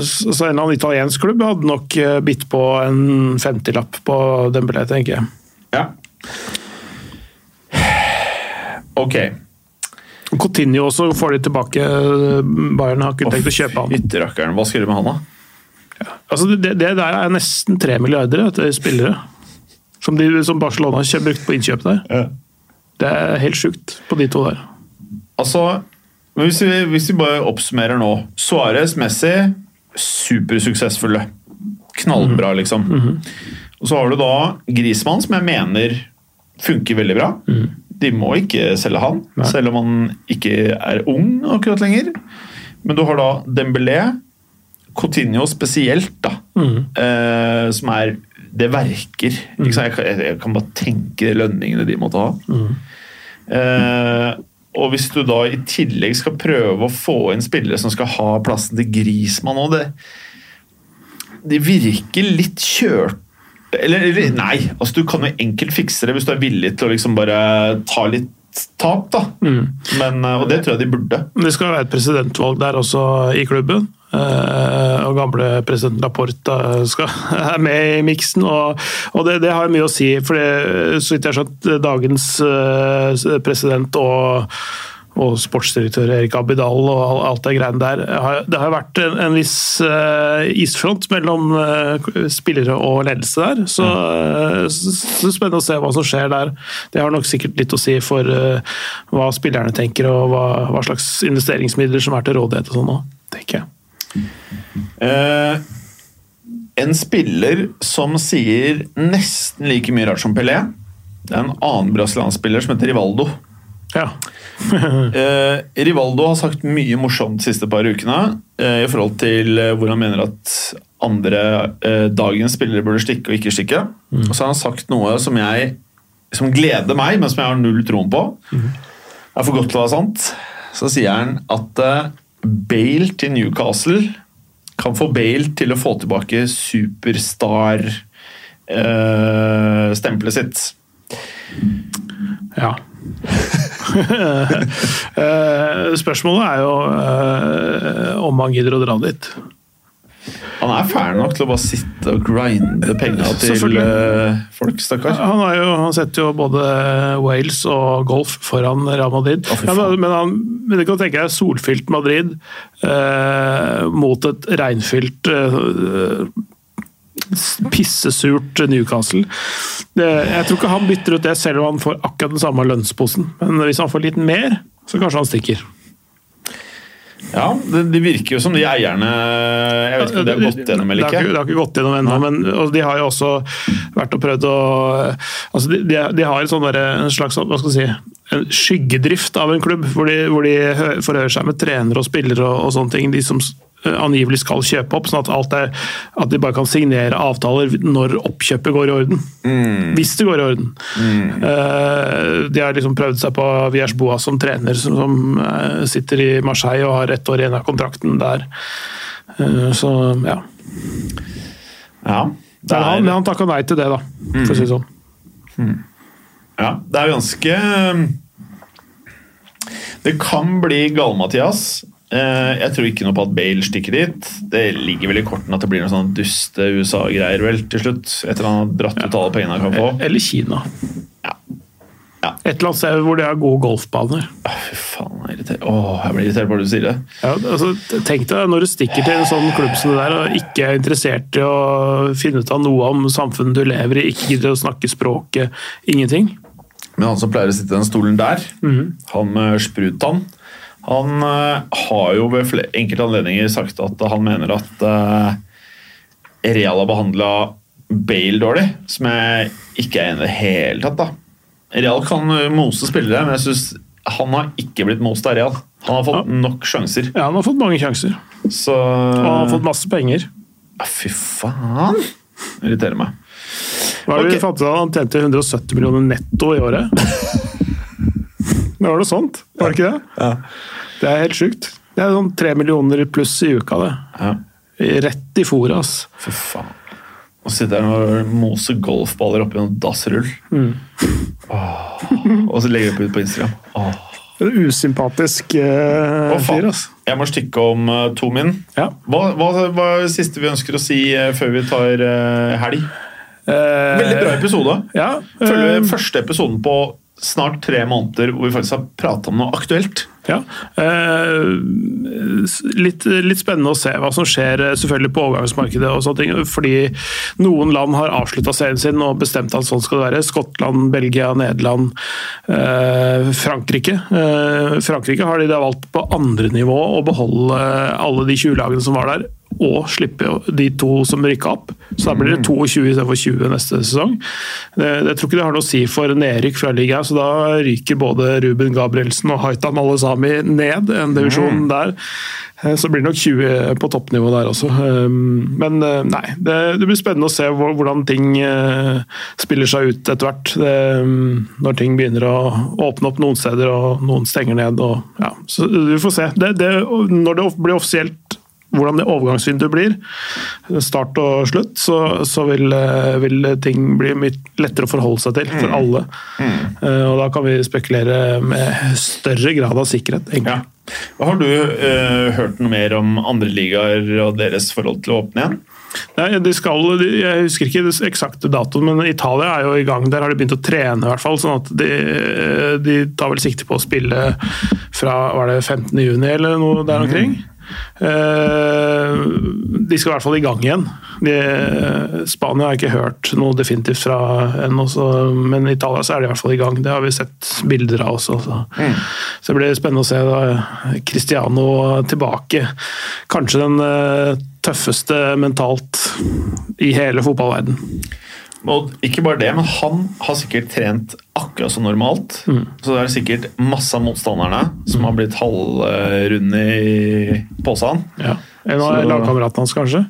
Speaker 2: så en eller annen italiensk klubb hadde nok eh, bitt på en 50-lapp på Dembélé, tenker jeg.
Speaker 1: Ja. Ok.
Speaker 2: Coutinho også får de tilbake. Bayern har ikke tenkt å kjøpe han.
Speaker 1: Hva skal du med han, da?
Speaker 2: Altså, det, det der er nesten tre milliarder vet spillere. Som, de, som Barcelona har brukt på innkjøp der. Det er helt sjukt på de to der.
Speaker 1: Altså, men hvis vi, hvis vi bare oppsummerer nå. Suárez, Messi, supersuksessfulle. Knallbra, liksom. Og så har du da Grismann, som jeg mener funker veldig bra. De må ikke selge han, selv om han ikke er ung akkurat lenger. Men du har da Dembélé, Coutinho spesielt, da. Eh, som er Det verker. Sant? Jeg, kan, jeg, kan bare tenke de lønningene de måtte ha. Eh, og hvis du da i tillegg skal prøve å få inn spillere som skal ha plassen til Grismann òg, det De virker litt kjørt eller, eller nei, altså du kan jo enkelt fikse det hvis du er villig til å liksom bare ta litt tap, da. Men, eh, og det tror jeg de burde.
Speaker 2: Det skal være et presidentvalg der også i klubben. Eh, og gamle president Laporte skal, *laughs* er med i miksen. Og, og det, det har mye å si, for det, så vidt jeg har skjønt, dagens eh, president og og sportsdirektør Erik Abidal og alt det greiene der. Det har vært en, en viss eh, isfront mellom spillere og ledelse der. Så, eh, så, spennende å se hva som skjer der. Det har nok sikkert litt å si for hva spillerne tenker og hva, hva slags investeringsmidler som er til rådighet og sånn òg, tenker jeg.
Speaker 1: Eh, en spiller som sier nesten like mye rart som Pelé, det er en annen brasiliansk spiller som heter Rivaldo.
Speaker 2: Ja. *laughs* *laughs*
Speaker 1: Eh, Rivaldo har sagt mye morsomt de siste par ukene eh, i forhold til eh, hvor han mener at andre eh, dagens spillere burde stikke og ikke stikke. Og så har han sagt noe som jeg som gleder meg, men som jeg har null troen på. Det er for godt til å være sant. Så sier han at eh, Bale til Newcastle kan få Bale til å få tilbake superstar-stempelet sitt.
Speaker 2: Ja. *laughs* Eh, Spørsmålet er jo eh, om han gidder å dra dit.
Speaker 1: Han er fæl nok til å bare sitte og grinde penga til folk, stakkar.
Speaker 2: Han, jo, han setter jo både Wales og golf foran Real Madrid.
Speaker 1: Oh,
Speaker 2: Ja, men, men, han, men du kan tenke deg solfylt Madrid eh, mot et regnfylt eh, pissesurt Newcastle. Det, jeg tror ikke han bytter ut det selv om han får akkurat den samme lønnsposen. Men hvis han får litt mer, så kanskje han stikker.
Speaker 1: Ja, det, det virker jo som de eierne Jeg vet ikke om de har gått gjennom eller
Speaker 2: ikke, det har ikke gått gjennom ennå, men og de har jo også vært og prøvd å altså de, de, de har sånn derre- en slags hva skal si, en skyggedrift av en klubb, hvor de, hvor de forhører seg med trenere og spillere og, og sånne ting. De som angivelig skal kjøpe opp, sånn at, alt er, at de bare kan signere avtaler når oppkjøpet går i orden. Hvis det går i orden. Eh, de har liksom prøvd seg på Viers Boas som trener, som, som uh, sitter i Marseille og har ett år igjen av kontrakten der. Uh, så ja.
Speaker 1: Ja, det
Speaker 2: Men han,
Speaker 1: er,
Speaker 2: men han takka nei til det, da, for å si det sånn.
Speaker 1: ja, det er ganske Det kan bli gale-Mathias. Eh, Jeg tror ikke noe på at Bale stikker dit. Det ligger vel i kortene at det blir noe sånn duste USA-greier vel til slutt. Etter han har dratt ut alle pengene han kan få.
Speaker 2: Eller Kina.
Speaker 1: Ja. Ja.
Speaker 2: Et eller annet sted hvor de har gode golfbaner.
Speaker 1: Å, Fy faen, jeg er irritert. Åh, jeg blir irritert bare du sier det.
Speaker 2: Ja, altså, tenk deg når du stikker til en sånn klubb som det der og ikke er interessert i å finne ut av noe om samfunnet du lever i, ikke gidder å snakke språket, ingenting.
Speaker 1: Men han som pleier å sitte i den stolen der, han med sprutann, han eh, har jo ved enkelte anledninger sagt at han mener at eh, Real har behandla Bale dårlig, som jeg ikke er enig i det hele tatt. da. Real kan eh, mose spillere, men jeg synes han har ikke blitt most av Real. Han har fått nok sjanser.
Speaker 2: Ja, han har fått mange sjanser,
Speaker 1: Så
Speaker 2: og han har fått masse penger.
Speaker 1: Ja, Fy faen! Det Irriterer meg.
Speaker 2: Hva er det
Speaker 1: okay.
Speaker 2: vi fant ut? Han tjente 170 millioner netto i året. *laughs* Det var noe sånt, var det ikke det?
Speaker 1: Ja.
Speaker 2: Det er helt sjukt. Det er sånn tre millioner pluss i uka, det.
Speaker 1: Ja.
Speaker 2: Rett i fôret, ass.
Speaker 1: For faen. Å sitter her og mose golfballer oppi en dassrull. Åh. Og så legger du ut på Instagram. Åh.
Speaker 2: Usympatisk uh,
Speaker 1: oh,
Speaker 2: fyr, ass.
Speaker 1: Jeg må stikke om uh, to min.
Speaker 2: Ja.
Speaker 1: Hva, hva, hva er det siste vi ønsker å si uh, før vi tar uh, helg?
Speaker 2: Eh,
Speaker 1: Veldig bra episode.
Speaker 2: Ja,
Speaker 1: Følger
Speaker 2: eh,
Speaker 1: første episoden på snart tre måneder hvor vi faktisk har prata om noe aktuelt.
Speaker 2: Ja. Eh, litt, litt spennende å se hva som skjer eh, selvfølgelig på overgangsmarkedet. og sånne ting, Fordi noen land har avslutta serien sin og bestemt at sånn skal det være. Skottland, Belgia, Nederland, eh, Frankrike. Eh, Frankrike har de da valgt på andre nivå å beholde alle de 20 lagene som var der. Og slippe de to som rykka opp. Så da blir det 22 istedenfor 20 neste sesong. Det tror ikke det har noe å si for nedrykk fra ligaen, så da ryker både Ruben Gabrielsen og Haitam Malesami ned en divisjon der. Eh, Så blir det nok 20 på toppnivå der også. Eh, Men eh, nei, det, det blir spennende å se hvordan ting eh, spiller seg ut etter hvert. Det, mm, Når ting begynner å åpne opp noen steder og noen stenger ned. Og, ja, så vi får se. Det, når det blir offisielt hvordan det overgangsvinduet blir, start og slutt, så, så vil, eh, vil ting bli mye lettere å forholde seg til for alle. Eh, Og da kan vi spekulere med større grad av sikkerhet. egentlig.
Speaker 1: Ja. Har du uh, hørt noe mer om andre ligaer og deres forhold til å åpne igjen?
Speaker 2: Nei, de skal, de, Jeg husker ikke det eksakte datoen, men Italia er jo i gang. Der har de begynt å trene, i hvert fall. sånn at de, de tar vel sikte på å spille fra var det 15. juni eller noe der omkring. Eh, de skal i hvert fall i gang igjen. De, Spania har jeg ikke hørt noe definitivt fra ennå, men i Italia så er de i hvert fall i gang. Det har vi sett bilder av også. Så, så det blir spennende å se da Cristiano tilbake. Kanskje den eh, tøffeste mentalt i hele fotballverden.
Speaker 1: Og ikke bare det, men han har sikkert trent akkurat som normalt. Så det er sikkert masse av motstanderne som har blitt halvrunde i posen.
Speaker 2: Ja. En av lagkameratene hans, kanskje?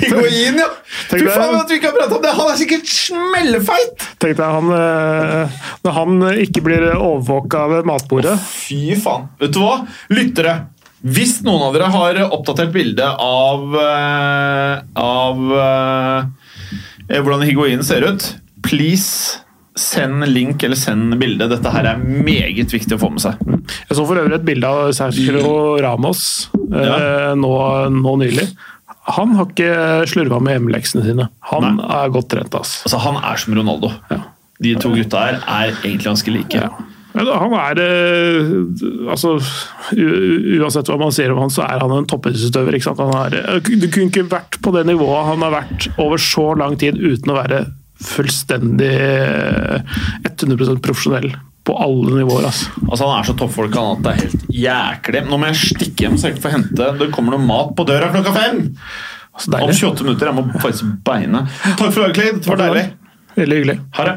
Speaker 1: Higuain, *laughs* ja!
Speaker 2: Tenk
Speaker 1: Fy faen at vi ikke har pratet om det! Han er sikkert smellfeit!
Speaker 2: Tenk deg han, eh, når han ikke blir overvåka ved matbordet.
Speaker 1: Fy faen. Vet du hva? Lyttere. Hvis noen av dere har oppdatert bilde av, eh, av eh, hvordan higuinen ser ut, please send link eller send bilde. Dette her er meget viktig å få med seg.
Speaker 2: Jeg så for øvrig et bilde av Sergio Ramos eh,
Speaker 1: Ja.
Speaker 2: nå, nå nylig. Han har ikke slurva med hjemmeleksene sine. Han
Speaker 1: Nei.
Speaker 2: er godt trent. Altså.
Speaker 1: Altså, Han er som Ronaldo.
Speaker 2: Ja.
Speaker 1: De to gutta her er egentlig ganske like.
Speaker 2: Ja. Men han er eh, altså, Uansett hva man sier om han, så er han en toppidrettsutøver. Er, du kunne ikke vært på det nivået han har vært over så lang tid uten å være fullstendig eh, 100% profesjonell på alle nivåer. altså.
Speaker 1: Altså, Han er så toppfolk han at det er helt jæklig. Nå må jeg stikke hjem så jeg får hente Det kommer noe mat på døra klokka fem!
Speaker 2: Altså,
Speaker 1: Om 28 minutter. Jeg må faktisk beine. Takk for i dag, Clay. Dette var deilig.
Speaker 2: Veldig hyggelig. Ha det.